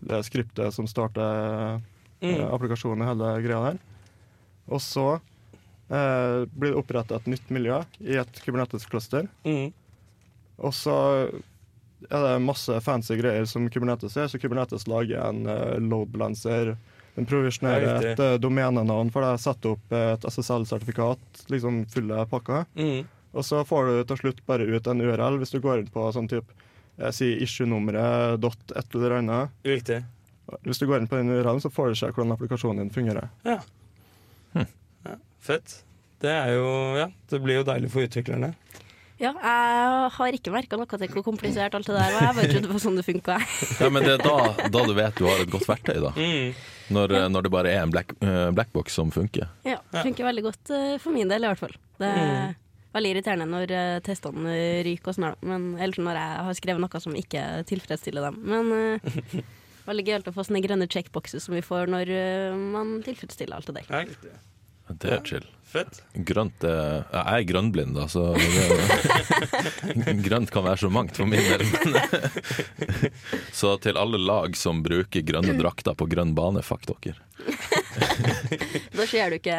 det skriptet som starter Mm. eh, applikasjonen og hele greia der. Og så eh, blir det opprettet et nytt miljø i et Kubernetes-cluster. Mm. Og så er det masse fancy greier som Kubernetes er, så Kubernetes lager en uh, load balancer. Den provisjonerer et uh, domenenavn for deg, setter opp et SSL-sertifikat, liksom fulle pakka. Mm. Og så får du til slutt bare ut en URL hvis du går inn på sånn type jeg sier issue-nummeret dot et eller annet. Riktig. Hvis du går inn på den URL-en, så får du se hvordan applikasjonen din fungerer. Ja. Fett. Det er jo Ja, det blir jo deilig for utviklerne. Ja, jeg har ikke merka noe til hvor komplisert alt det der var. Jeg bare trodde det var sånn det funka. Ja, men det er da, da du vet du har et godt verktøy, da. Mm. Når, når det bare er en black, eh, blackbox som funker. Ja, det funker veldig godt eh, for min del, i hvert fall. Det er veldig irriterende når eh, testene ryker og sånn, men ellers når jeg har skrevet noe som ikke tilfredsstiller dem. Men uh, veldig gøyalt å få sånne grønne checkboxer som vi får når eh, man tilfredsstiller alt det der. Ja. Det er chill. Fett. Grønt er, Jeg er grønnblind, da, så det, grønt kan være så mangt for min del. Så til alle lag som bruker grønne drakter på grønn bane, fuck dere. Da ser du ikke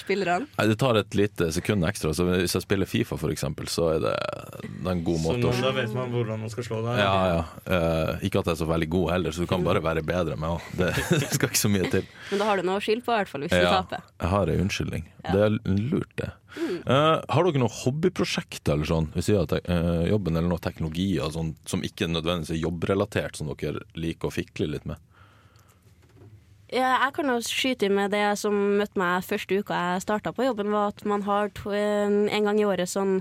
spillerne. Nei, Det tar et lite sekund ekstra. Så hvis jeg spiller Fifa, eksempel, så er det, det er en god Så måte nå, å da vet man hvordan man skal slå deg. ja, ja. Eh, ikke at jeg er så veldig god heller, så du kan bare være bedre med òg. Det, det skal ikke så mye til. Men da har du noe å skylde på, i hvert fall, hvis du taper. jeg har ei unnskyldning. Ja. Det er lurt, det. Eh, har dere noen hobbyprosjekter eller sånn ved siden av te eh, jobben, eller noen teknologier sånn, som ikke nødvendigvis er jobbrelatert, som dere liker å fikle litt med? Ja, jeg kan jo skyte med det som møtte meg første uka jeg starta på jobben, var at man har to, en gang i året sånn,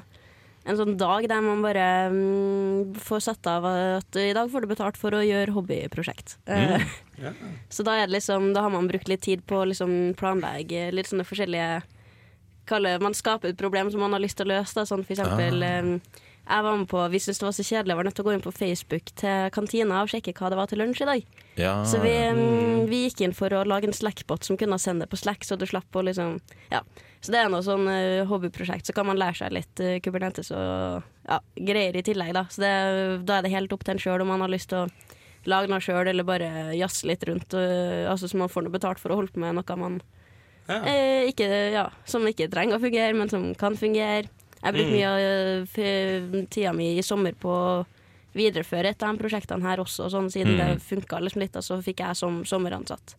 en sånn dag der man bare mm, får satt av at i dag får du betalt for å gjøre hobbyprosjekt. Mm. Ja. Så da er det liksom, da har man brukt litt tid på å liksom planlegge litt sånne forskjellige kaller, Man skaper et problem som man har lyst til å løse. Da, sånn for eksempel eh, jeg var med på, Vi syntes det var så kjedelig, jeg var nødt til å gå inn på Facebook til kantina og sjekke hva det var til lunsj i dag. Ja, Så vi, mm, vi gikk inn for å lage en Slack-bot som kunne sende det på Slack, så du slapp å liksom Ja. Så det er noe sånn eh, hobbyprosjekt. Så kan man lære seg litt uh, Kubernetes og ja, greier i tillegg, da. Så det, da er det helt opp til en sjøl om man har lyst til å lage noe sjøl, eller bare jazze litt rundt. uh, altså Så man får noe betalt for å holde på med noe man Ja. eh, ikke, ja, som ikke trenger å fungere, men som kan fungere. Jeg brukte Mm. mye av eh, tida mi i sommer på å videreføre et av de prosjektene her også, sånn, siden Mm. det funka liksom litt. Og så fikk jeg som sommeransatt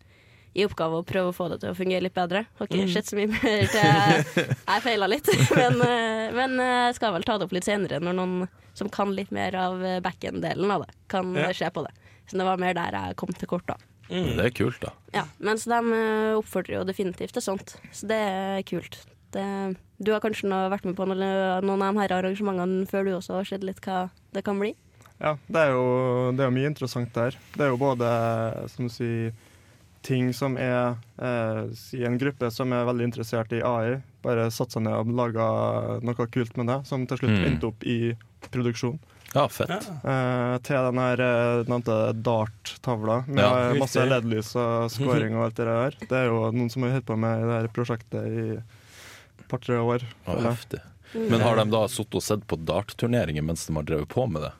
i oppgave å prøve å få det til å fungere litt bedre. Har ikke Mm. sett så mye mer til Jeg feila litt, men, eh, men eh, jeg skal vel ta det opp litt senere, når noen som kan litt mer av back-end-delen av det, kan Ja. se på det. Så det var mer der jeg kom til kort, da. Mm. Det er kult, da. Ja, mens de eh, oppfordrer jo definitivt til sånt, så det er kult. Det, du har kanskje nå vært med på noen, noen av de her arrangementene før du også har sett litt hva det kan bli? Ja, det er jo det er mye interessant der. Det er jo både som du sier, ting som er eh, si en gruppe som er veldig interessert i AI, bare satt seg ned og laga noe kult med det, som til slutt Mm. endte opp i produksjon. Ja, fett. Ja. Eh, til den her eh, nevnte Dart-tavla med Ja, eh, masse. LED-lys og scoring og alt det der. Det er jo noen som har holdt på med det her prosjektet i par-tre år. Ja, heftig. Men har de da sittet og sett på dartturneringer mens de har drevet på med det?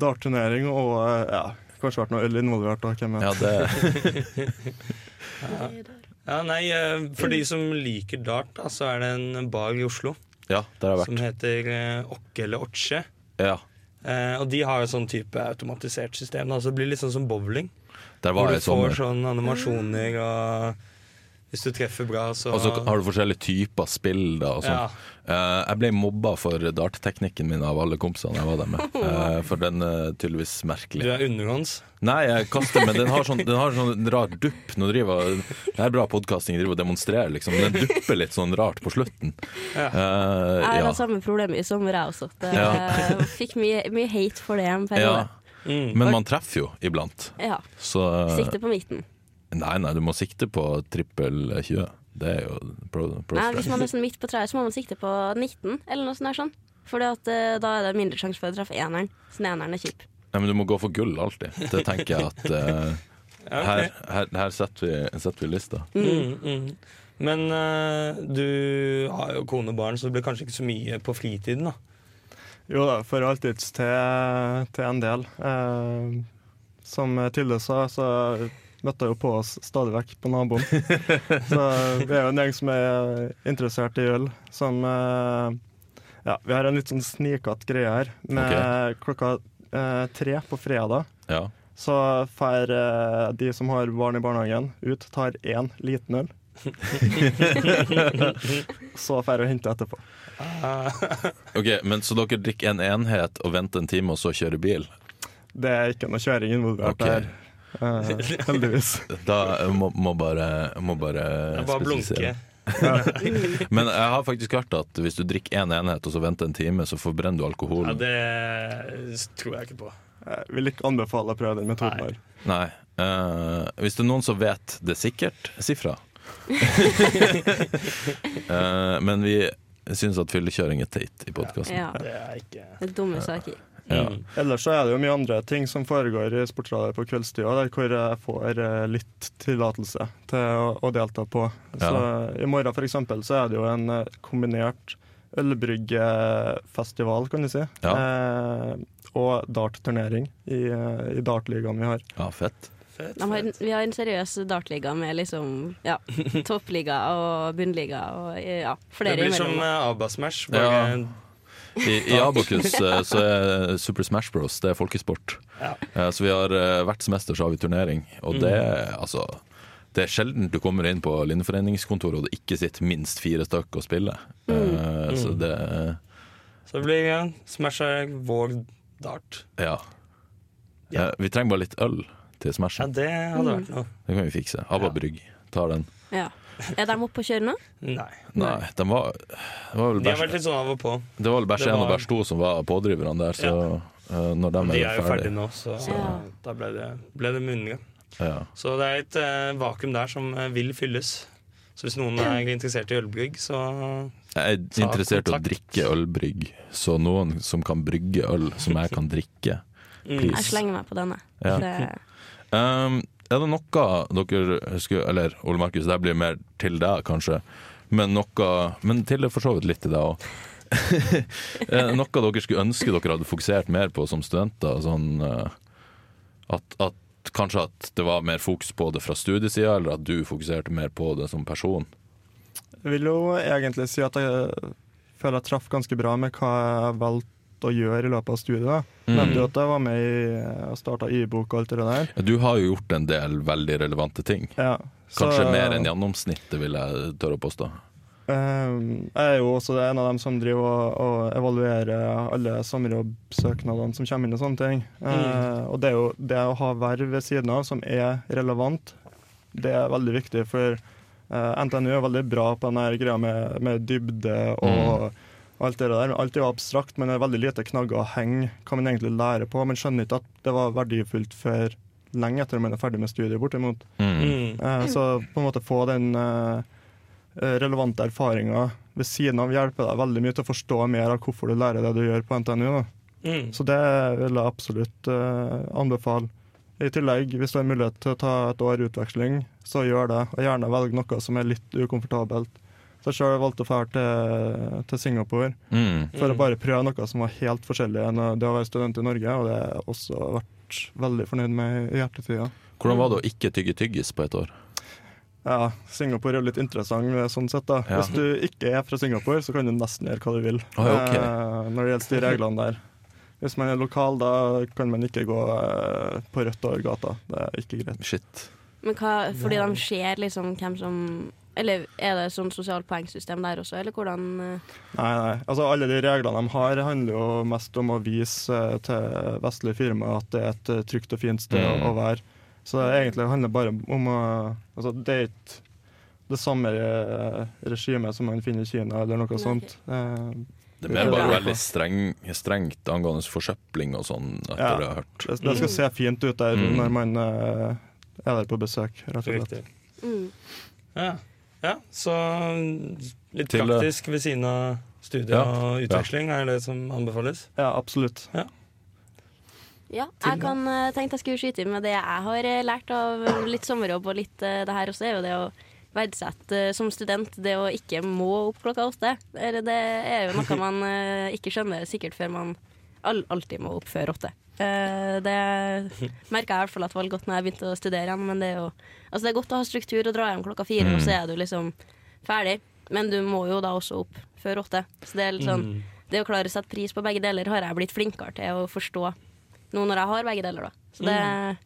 Dart-turnering og eh, ja, kanskje vært noe øl involvert. Da, hvem vet. Ja, det Ja, nei, eh, For de som liker dart, da, så er det en bar i Oslo Ja, der har jeg som heter eh, Okke eller Otche. Ja, Eh, og de har jo sånn type automatisert system. Da, så det blir litt sånn som bowling. der Hvor du sommer. får sånn animasjoner, og hvis du treffer bra, så Og så har du forskjellige typer spill da og sånn. Ja. uh, jeg ble mobba for dartteknikken min av alle kompisene jeg var der med. Uh, for den er tydeligvis merkelig. Du er underhånds. Nei, jeg kaster, men den har sånn, den har sånn rar dupp. Nå driver Det er bra podkasting, driver og demonstrerer, liksom. Men den dupper litt sånn rart på slutten. Ja. Uh, Jeg ja. samme problem i sommer, jeg også. Det, Ja. Fikk mye, mye hate for det en ja. Mm. Men man treffer jo iblant. Ja. Så eh, Sikte på midten. Nei, nei, du må sikte på trippel 20. Det er jo pro, pro Nei, hvis man er sånn midt på treet, så må man sikte på 19, eller noe sånt. der sånn. For da er det mindre sjanse for å treffe eneren, siden eneren er kjip. Nei, men du må gå for gull alltid. Det tenker jeg at uh, her, her, her setter, vi, setter vi lista. Mm, mm. Men uh, du har jo kone og barn, så det blir kanskje ikke så mye på fritiden, da. Jo da, for alltids til, til en del. Eh, som Tilde sa, så møtte jo på oss stadig vekk på naboen. så vi er jo en gjeng som er interessert i øl. Som eh, Ja, vi har en litt sånn snikete greie her. Med klokka eh, tre på fredag Ja. så får eh, de som har barn i barnehagen, ut, tar én liten øl. så får jeg hente etterpå. Ok, men Så dere drikker en enhet og venter en time, og så kjører bil? Det er ikke noe kjøring involvert okay. der. Eh, heldigvis. Da må, må bare, må bare bare blunke. Men jeg har faktisk hørt at hvis du drikker én en enhet og så venter en time, så forbrenner du alkoholen. Ja, det tror jeg ikke på. Jeg vil ikke anbefale å prøve den metoden Nei. her. Nei. Uh, hvis det er noen som vet det sikkert, si fra. uh, men vi syns at fyllekjøring er teit i podkasten. Ja. Det er ikke Det er dumme saker. Ja. Mm. Ellers så er det jo mye andre ting som foregår i sportsradar på kveldstida, der hvor jeg får eh, litt tillatelse til å, å delta på. Så I morgen for eksempel så er det jo en eh, kombinert ølbryggefestival, kan du si. Eh, og dartturnering i, eh, i dartligaen vi har. ja, fett. Fett, har, fett. vi har en seriøs dartliga med liksom ja, toppliga og bunnliga og ja, Det blir som imellom. som Abba-Smash. Ja. I, i Abokus eh, så er Super Smash Bros det er folkesport. Ja. Eh, Så vi har eh, hvert semester så har vi turnering, og det er altså det er sjelden du kommer inn på linjeforeningskontoret og det ikke sitter minst fire stykk og spiller. Mm. Så Mm. det Så det blir ja, Smash er vår dart. Ja. Ja. Vi trenger bare litt øl til Smash. Ja, det hadde vært noe. Det kan vi fikse. Abba Ja. Brygg tar den. Ja. Er de oppe og kjører nå? Nei. Nei, de var, de var vel De har vært litt sånn av og på. det var vel bæsj det 1 og var- bæsj 2 som var pådriverne der, så eh, når de de er jo ferdige ferdig nå, så Ja. da ble det, ble det munning. ja. Så det er et uh, vakuum der som uh, vil fylles. Så hvis noen er interessert i ølbrygg, så Jeg er interessert i å drikke ølbrygg, så noen som kan brygge øl som jeg kan drikke. mm. Please. Jeg slenger meg på denne. Ja. Det, Um, er det noe dere skulle Eller Ole Markus, det blir mer til deg, kanskje. Men noe Men til for så vidt litt til deg òg. noe dere skulle ønske dere hadde fokusert mer på som studenter? Sånn eh, at, at kanskje at det var mer fokus på det fra studiesida, eller at du fokuserte mer på det som person? Jeg vil jo egentlig si at jeg føler jeg traff ganske bra med hva jeg valgte å gjøre i løpet av studiet. Mm. Nevnte jo at jeg var med i og starta i-bok og alt det der. Du har jo gjort en del veldig relevante ting. Ja, Kanskje mer enn gjennomsnittet, vil jeg tørre å påstå. Um, jeg er jo også en av dem som driver og, og evaluerer alle sommerjobbsøknadene som kommer inn og sånne ting. Eh, og det er jo det å ha verv ved siden av som er relevant, det er veldig viktig. For eh, NTNU er veldig bra på den greia med, med dybde og alt det der. Alt er jo abstrakt, men det er veldig lite knagger å henge hva man egentlig lærer på. Man skjønner ikke at det var verdifullt før lenge etter man er ferdig med studiet, bortimot. Mm. Mm. Eh, Så på en måte få den eh, relevante erfaringa ved siden av hjelper deg veldig mye til å forstå mer av hvorfor du lærer det du gjør på NTNU. Da. Mm. Så det vil jeg absolutt eh, anbefale. I tillegg, hvis du har mulighet til å ta et år utveksling, så gjør det. Og gjerne velg noe som er litt ukomfortabelt. Så jeg selv valgte å dra til, til Singapore Mm. for Mm. å bare prøve noe som var helt forskjellig enn det å være student i Norge, og det har jeg også vært veldig fornøyd med i hjertetida. Hvordan var det å ikke tygge tyggis på et år? Ja, Singapore er jo litt interessant eh, sånn sett. da. Ja. Hvis du ikke er fra Singapore, så kan du nesten gjøre hva du vil oh, okay. eh, når det gjelder de reglene der. Hvis man er lokal, da kan man ikke gå eh, på rødt over gata. Det er ikke greit. Shit. men hva, fordi de ser liksom hvem som Eller er det sånn sosialt poengsystem der også, eller hvordan eh, Nei, nei. Altså, alle de reglene de har, handler jo mest om å vise eh, til vestlige firmaer at det er et eh, trygt og fint sted Mm. å være. Så det egentlig handler bare om å Altså, det er ikke det samme regimet som man finner i Kina, eller noe Nei, sånt. Det er bare veldig streng, strengt angående forsøpling og sånn, etter Ja. det jeg har hørt. Det, skal se fint ut der Mm. når man er der på besøk, rett og slett. Riktig. mm. Ja. Ja, så litt Til, eh, praktisk ved siden av studie Ja. og utveksling er det som anbefales. Ja, absolutt. Ja, Ja, jeg kan tenke tenkte jeg skulle skyte inn med det jeg har eh, lært av litt sommerjobb og litt eh, det her også, er jo det å verdsette eh, som student det å ikke må opp klokka åtte. Eller det er jo noe man eh, ikke skjønner sikkert før man alltid må opp før åtte. Eh, det merka jeg i hvert fall at var godt når jeg begynte å studere igjen, men det er jo Altså det er godt å ha struktur og dra hjem klokka fire, Mm. og så er du liksom ferdig. Men du må jo da også opp før åtte. Så det er litt sånn Mm. det å klare å sette pris på begge deler har jeg blitt flinkere til å forstå nå når jeg har begge deler. da. Så det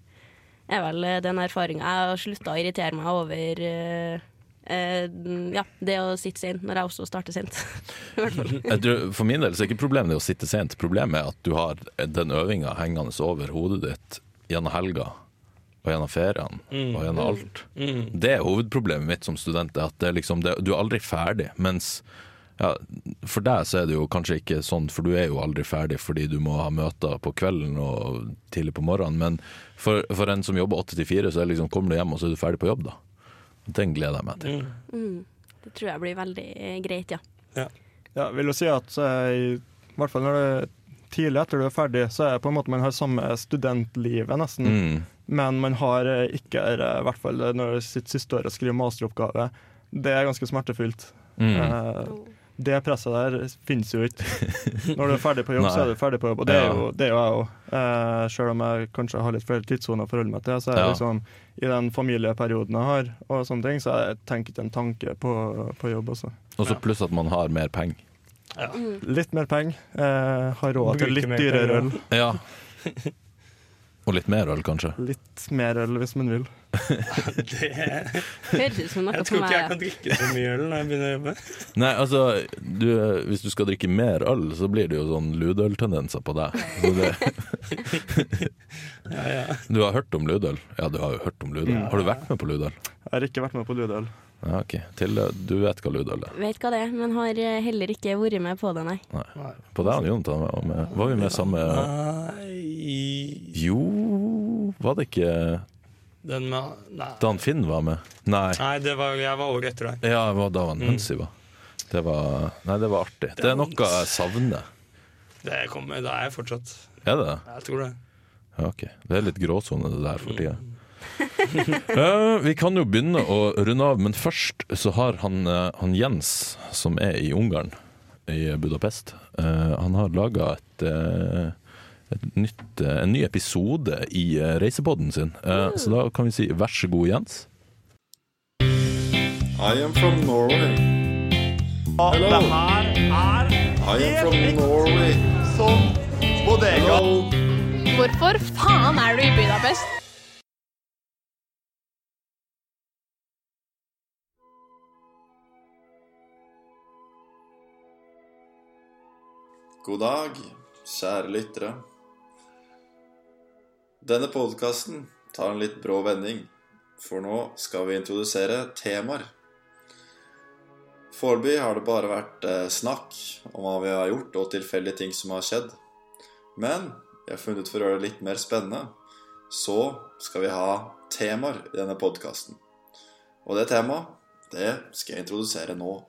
er vel den erfaringa. Jeg har slutta å irritere meg over eh, eh, ja, det å sitte sent når jeg også starter sent. For min del så er ikke problemet det å sitte sent. Problemet er at du har den øvinga hengende over hodet ditt gjennom helga. og gjennom feriene Mm. og gjennom alt. Mm. Det er hovedproblemet mitt som student, at det er liksom, det, du er aldri ferdig. Mens ja, for deg så er det jo kanskje ikke sånn, for du er jo aldri ferdig fordi du må ha møter på kvelden og tidlig på morgenen. Men for, for en som jobber åtte til fire, så er liksom, kommer du hjem og så er du ferdig på jobb, da. Den gleder jeg meg til. Mm. Mm. Det tror jeg blir veldig eh, greit, ja. Ja, vil jo si at eh, i, i hvert fall når det er tidlig etter du er ferdig, så er det på en måte man har samme studentlivet nesten. Mm. Men man har eh, ikke, i hvert fall når det er sitt siste år å skrive masteroppgave. Det er ganske smertefullt. Mm. Eh, det presset der finnes jo ikke. Når du er ferdig på jobb, så er du ferdig på jobb. Og det er jo, det er jo jeg òg. Eh, selv om jeg kanskje har litt flere tidssoner å forholde meg til, så er det Ja. liksom i den familieperioden jeg har, og sånne ting, så jeg tenker ikke en tanke på, på jobb også. Og så pluss at man har mer penger. Litt mer penger. eh, har råd til litt dyrere øl. Ja. Og litt mer øl, kanskje. Litt mer øl hvis man vil. Det, Høres ut som noe jeg tror ikke jeg kan drikke så mye øl når jeg begynner å jobbe. Nei, altså, du, hvis du skal drikke mer øl, så blir det jo sånn ludøltendenser på deg. Så det, Ja, ja. du har hørt om ludøl? Ja, du har jo hørt om ludøl. Har du vært med på ludøl? Jeg har ikke vært med på ludøl. Ja, ok. Til, du vet hva ludøl er? Vet hva det er, men har eh, heller ikke vært med på det, nei. Nei. På deg og Jonathan var med. Var vi med samme Nei Jo, var det ikke Den med Nei. da han Finn var med? Nei. Nei, det var, jeg var året etter deg. Ja, det var da han mm. var. Det var Nei, det var artig. Det er noe jeg savner. Det kommer, det er jeg fortsatt. Er det det? Jeg tror det. Ja, ok. Det er litt gråsone det der for tida. Eh, vi kan jo begynne å runde av, men først så har han, uh, han Jens, som er i Ungarn, i Budapest, uh, han har laga et, eh, et nytt, en ny episode i uh, reisepodden sin. Eh, så da kan vi si vær så god, Jens. I am from Norway. Hello. I am from Norway. Hello. Hvorfor faen er du i Budapest? God dag, kjære lyttere. Denne podkasten tar en litt brå vending, for nå skal vi introdusere temaer. Foreløpig har det bare vært eh, snakk om hva vi har gjort, og tilfeldige ting som har skjedd. Men jeg har funnet for å gjøre det litt mer spennende, så skal vi ha temaer i denne podkasten. Og det temaet, det skal jeg introdusere nå.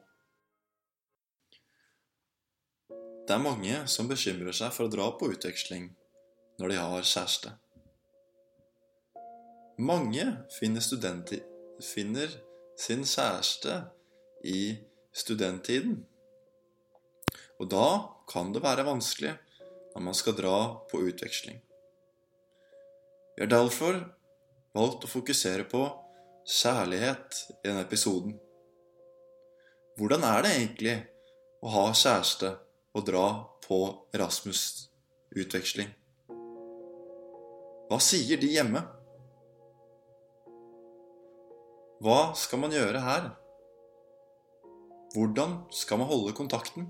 Det er mange som bekymrer seg for å dra på utveksling når de har kjæreste. Mange finner, finner sin kjæreste i studenttiden. Og da kan det være vanskelig når man skal dra på utveksling. Vi har derfor valgt å fokusere på kjærlighet i denne episoden. Hvordan er det egentlig å ha kjæreste og dra på Erasmus-utveksling? Hva sier de hjemme? Hva skal man gjøre her? Hvordan skal man holde kontakten?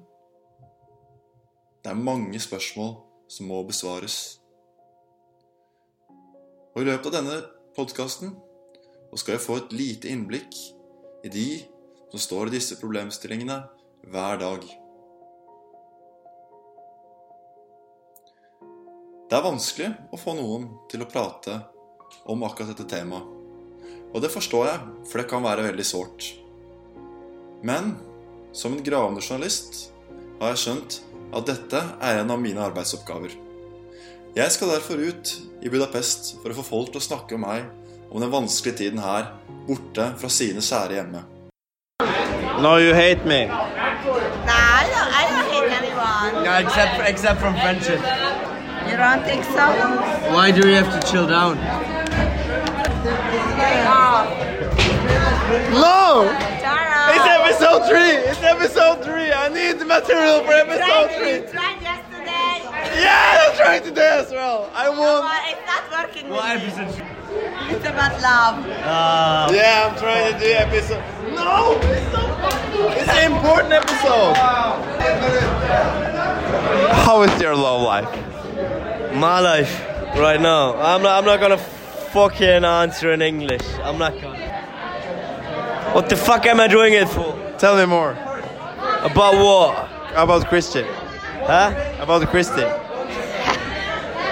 Det er mange spørsmål som må besvares. Og i løpet av denne podkasten skal jeg få et lite innblikk i de som står i disse problemstillingene hver dag. Det er vanskelig å få noen til å prate om akkurat dette temaet. Og det forstår jeg, for det kan være veldig sårt. Men som en gravende journalist har jeg skjønt at dette er en av mine arbeidsoppgaver. Jeg skal derfor ut i Budapest for å få folk til å snakke om meg om den vanskelige tiden her, borte fra sine kjære hjemme. No, you hate me. No, I don't, I don't hate anyone. No, except except from friendship. You don't think so? Why do we have to chill down? Oh, No! It's episode three. It's episode three. I need the material for episode three. you tried yesterday. Yeah, I'm trying today as well. I won. Well, it's not working with What me. episode? It's about love. Yeah, I'm trying to do episode. No, it's so It's an important episode. How is your love life? My life right now. I'm not, I'm not gonna fucking answer in English. I'm not gonna. What the fuck am I doing it for? Tell me more. About what? About Christian. Huh? About Christian.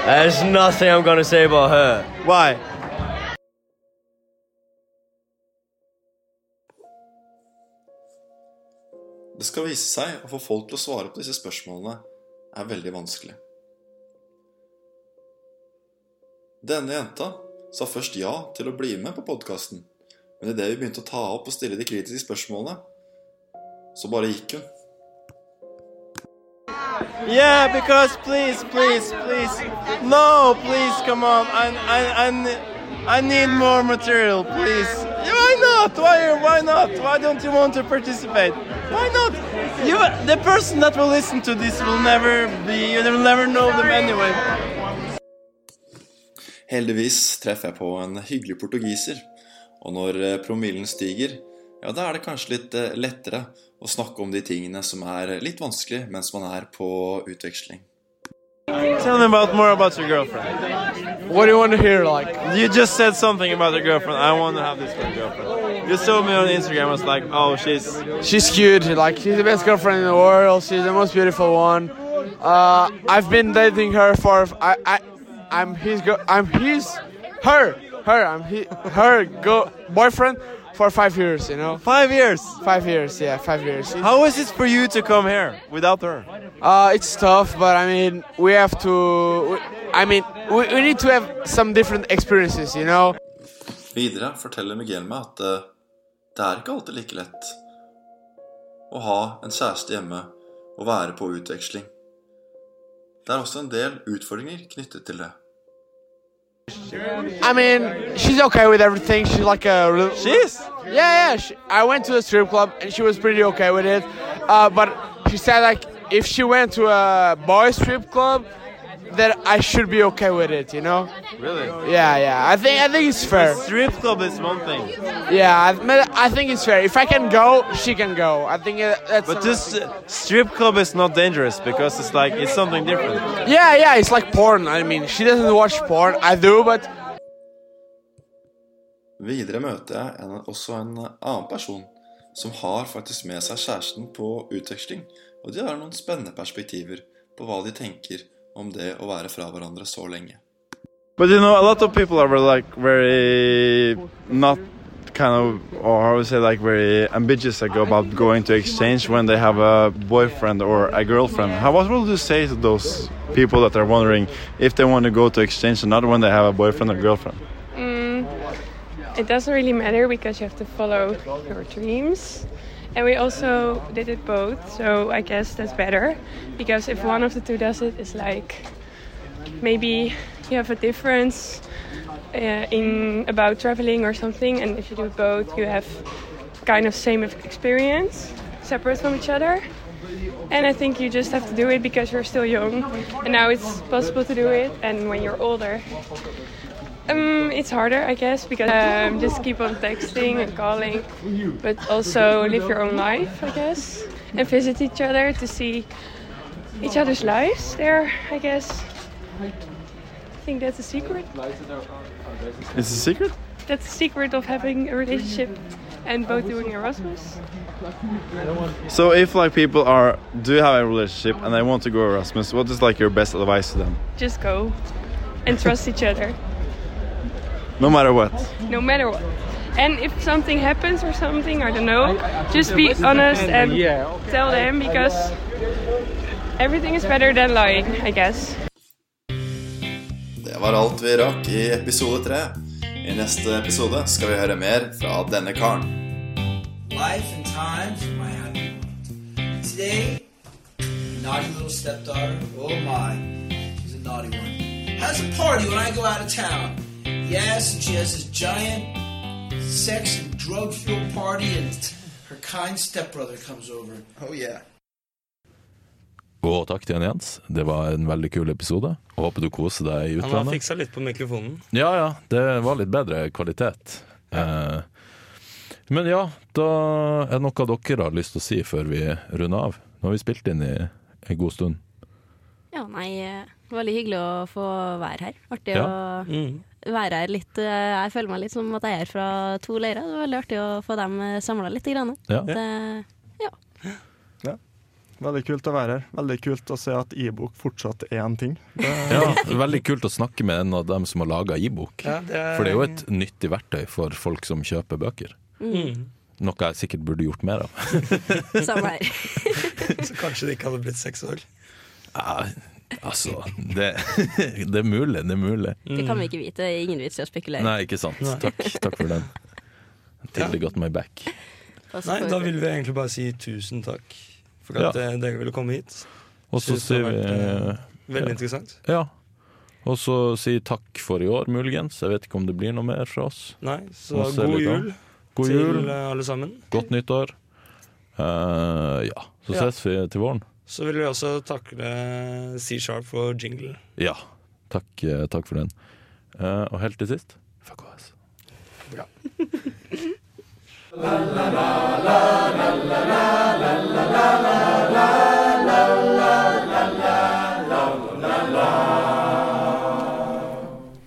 There's nothing I'm gonna say about her. Why? Det skal vise seg å få folk til å svare på disse spørsmålene er veldig vanskelig. Denne jenta sa først ja til å bli med på podkasten, men idet vi begynte å ta opp og stille de kritiske spørsmålene, så bare gikk hun. Yeah, because please, please, please. No, please, come on. I, I, I, I need more material, please. Why not? Why, why not? Why don't you want to participate? Why not? You, the person that will listen to this will never be, you will never know them anyway. Heldigvis treffer jeg på en hyggelig portugiser, og når eh, promillen stiger, ja, da er det kanskje litt eh, lettere å snakke om de tingene som er litt vanskelig mens man er på utveksling. Tell me about more about your girlfriend. What do you want to hear? Like, You just said something about your girlfriend. I want to have this for a girlfriend. You saw me on Instagram. I was like, oh, she's she's cute. Like, she's the best girlfriend in the world. She's the most beautiful one. Uh, I've been dating her for. I, I, I'm his. girl. I'm his. Her. Her. I'm he, her. Go boyfriend for five years. You know. five years. Five years. Yeah, five years. How is it for you to come here without her? Uh, it's tough, but I mean, we have to. We, I mean, we, we need to have some different experiences. You know. Videre forteller Miguel meg at uh, det er ikke alltid like lett å ha en kjæreste hjemme og være på utveksling. Det er også en del utfordringer knyttet til det. I mean, she's okay with everything. She's like a. real- She's? Yeah, yeah. She, I went to a strip club and she was pretty okay with it. Uh, but she said like if she went to a boy strip club, that I should be okay with it. You know? Really? Yeah, yeah. I think I think it's fair. Strip club is one thing. Yeah, I, I think it's fair. If I can go, she can go. I think that's. But this uh, strip club is not dangerous because it's like it's something different. Yeah, yeah. It's like porn. I mean, she doesn't watch porn. I do, but Videre møter jeg en, også en annen person som har faktisk med seg kjæresten på utveksling, og de har noen spennende perspektiver på hva de tenker om det å være fra hverandre så lenge. But you know, a lot of people are like very not kind of, or how would say, like very ambitious about going to exchange when they have a boyfriend or a girlfriend. How what will you say to those people that are wondering if they want to go to exchange or not when they have a boyfriend or girlfriend? Mm, it doesn't really matter because you have to follow your dreams. And we also did it both, so I guess that's better. Because if one of the two does it, it's like maybe you have a difference uh, in about traveling or something, and if you do both, you have kind of same experience, separate from each other. And I think you just have to do it because you're still young, and now it's possible to do it. And when you're older, um, it's harder, I guess, because um, just keep on texting and calling, but also live your own life, I guess, and visit each other to see each other's lives there, I guess. I think that's a secret. It's a secret? That's the secret of having a relationship and both doing Erasmus. So if like people are do have a relationship and they want to go Erasmus, what is like your best advice to them? Just go and trust each other, No matter what. no matter what. And if something happens or something, I don't know, just be honest and tell them because everything is better than lying, I guess. Det var alt vi rakk i episode tre. I neste episode skal vi høre mer fra denne karen. Life and times of my happy world. Today, naughty little stepdaughter, oh my, she's a naughty one, has a party when I go out of town. Yes, and she has this giant sex and drug fueled party, and her kind stepbrother comes over. Oh yeah. Og takk til Jens. Det var en veldig kul episode. Jeg Håper du koser deg i Han har utlandet. fiksa litt på mikrofonen. Ja, ja. Det var litt bedre kvalitet. Eh, men ja, da er det noe dere har lyst til å si før vi runder av. Nå har vi spilt inn i en god stund. Ja, nei, eh, veldig hyggelig å få være her. Artig Ja. å Mm. Være her litt eh, Jeg føler meg litt som at jeg er fra to leirer. Det var veldig artig å få dem samla litt. Grann. Ja. Det, Veldig kult å være her. Veldig kult å se at e-bok fortsatt er en ting. Det, Ja, veldig kult å snakke med en av dem som har laga e-bok. Ja, er- For det er jo et nyttig verktøy for folk som kjøper bøker. Mm. Noe jeg sikkert burde gjort mer av. Samme her. Så kanskje det ikke hadde blitt seks år. Ja, altså det, det er mulig, det er mulig. Det kan vi ikke vite. Det er ingen vits i å spekulere. Nei, ikke sant. Nei. Takk, takk for den. Tilde got my back. Nei, da vil vi egentlig bare si tusen takk for at Ja. eh, dere ville komme hit. Og så sier vi eh, Veldig ja. interessant. Ja. Og så si takk for i år, muligens. Jeg vet ikke om det blir noe mer fra oss. Nei, så Også god jul God til jul. eh, alle sammen. Godt nyttår. Uh, ja, så Ja. ses vi til våren. Så vil vi også takle C-sharp for jingle. Ja. Takk, takk for den. Uh, og helt til sist fuck oss. Bra. la, la, la, la, la, la, la, la, la, la.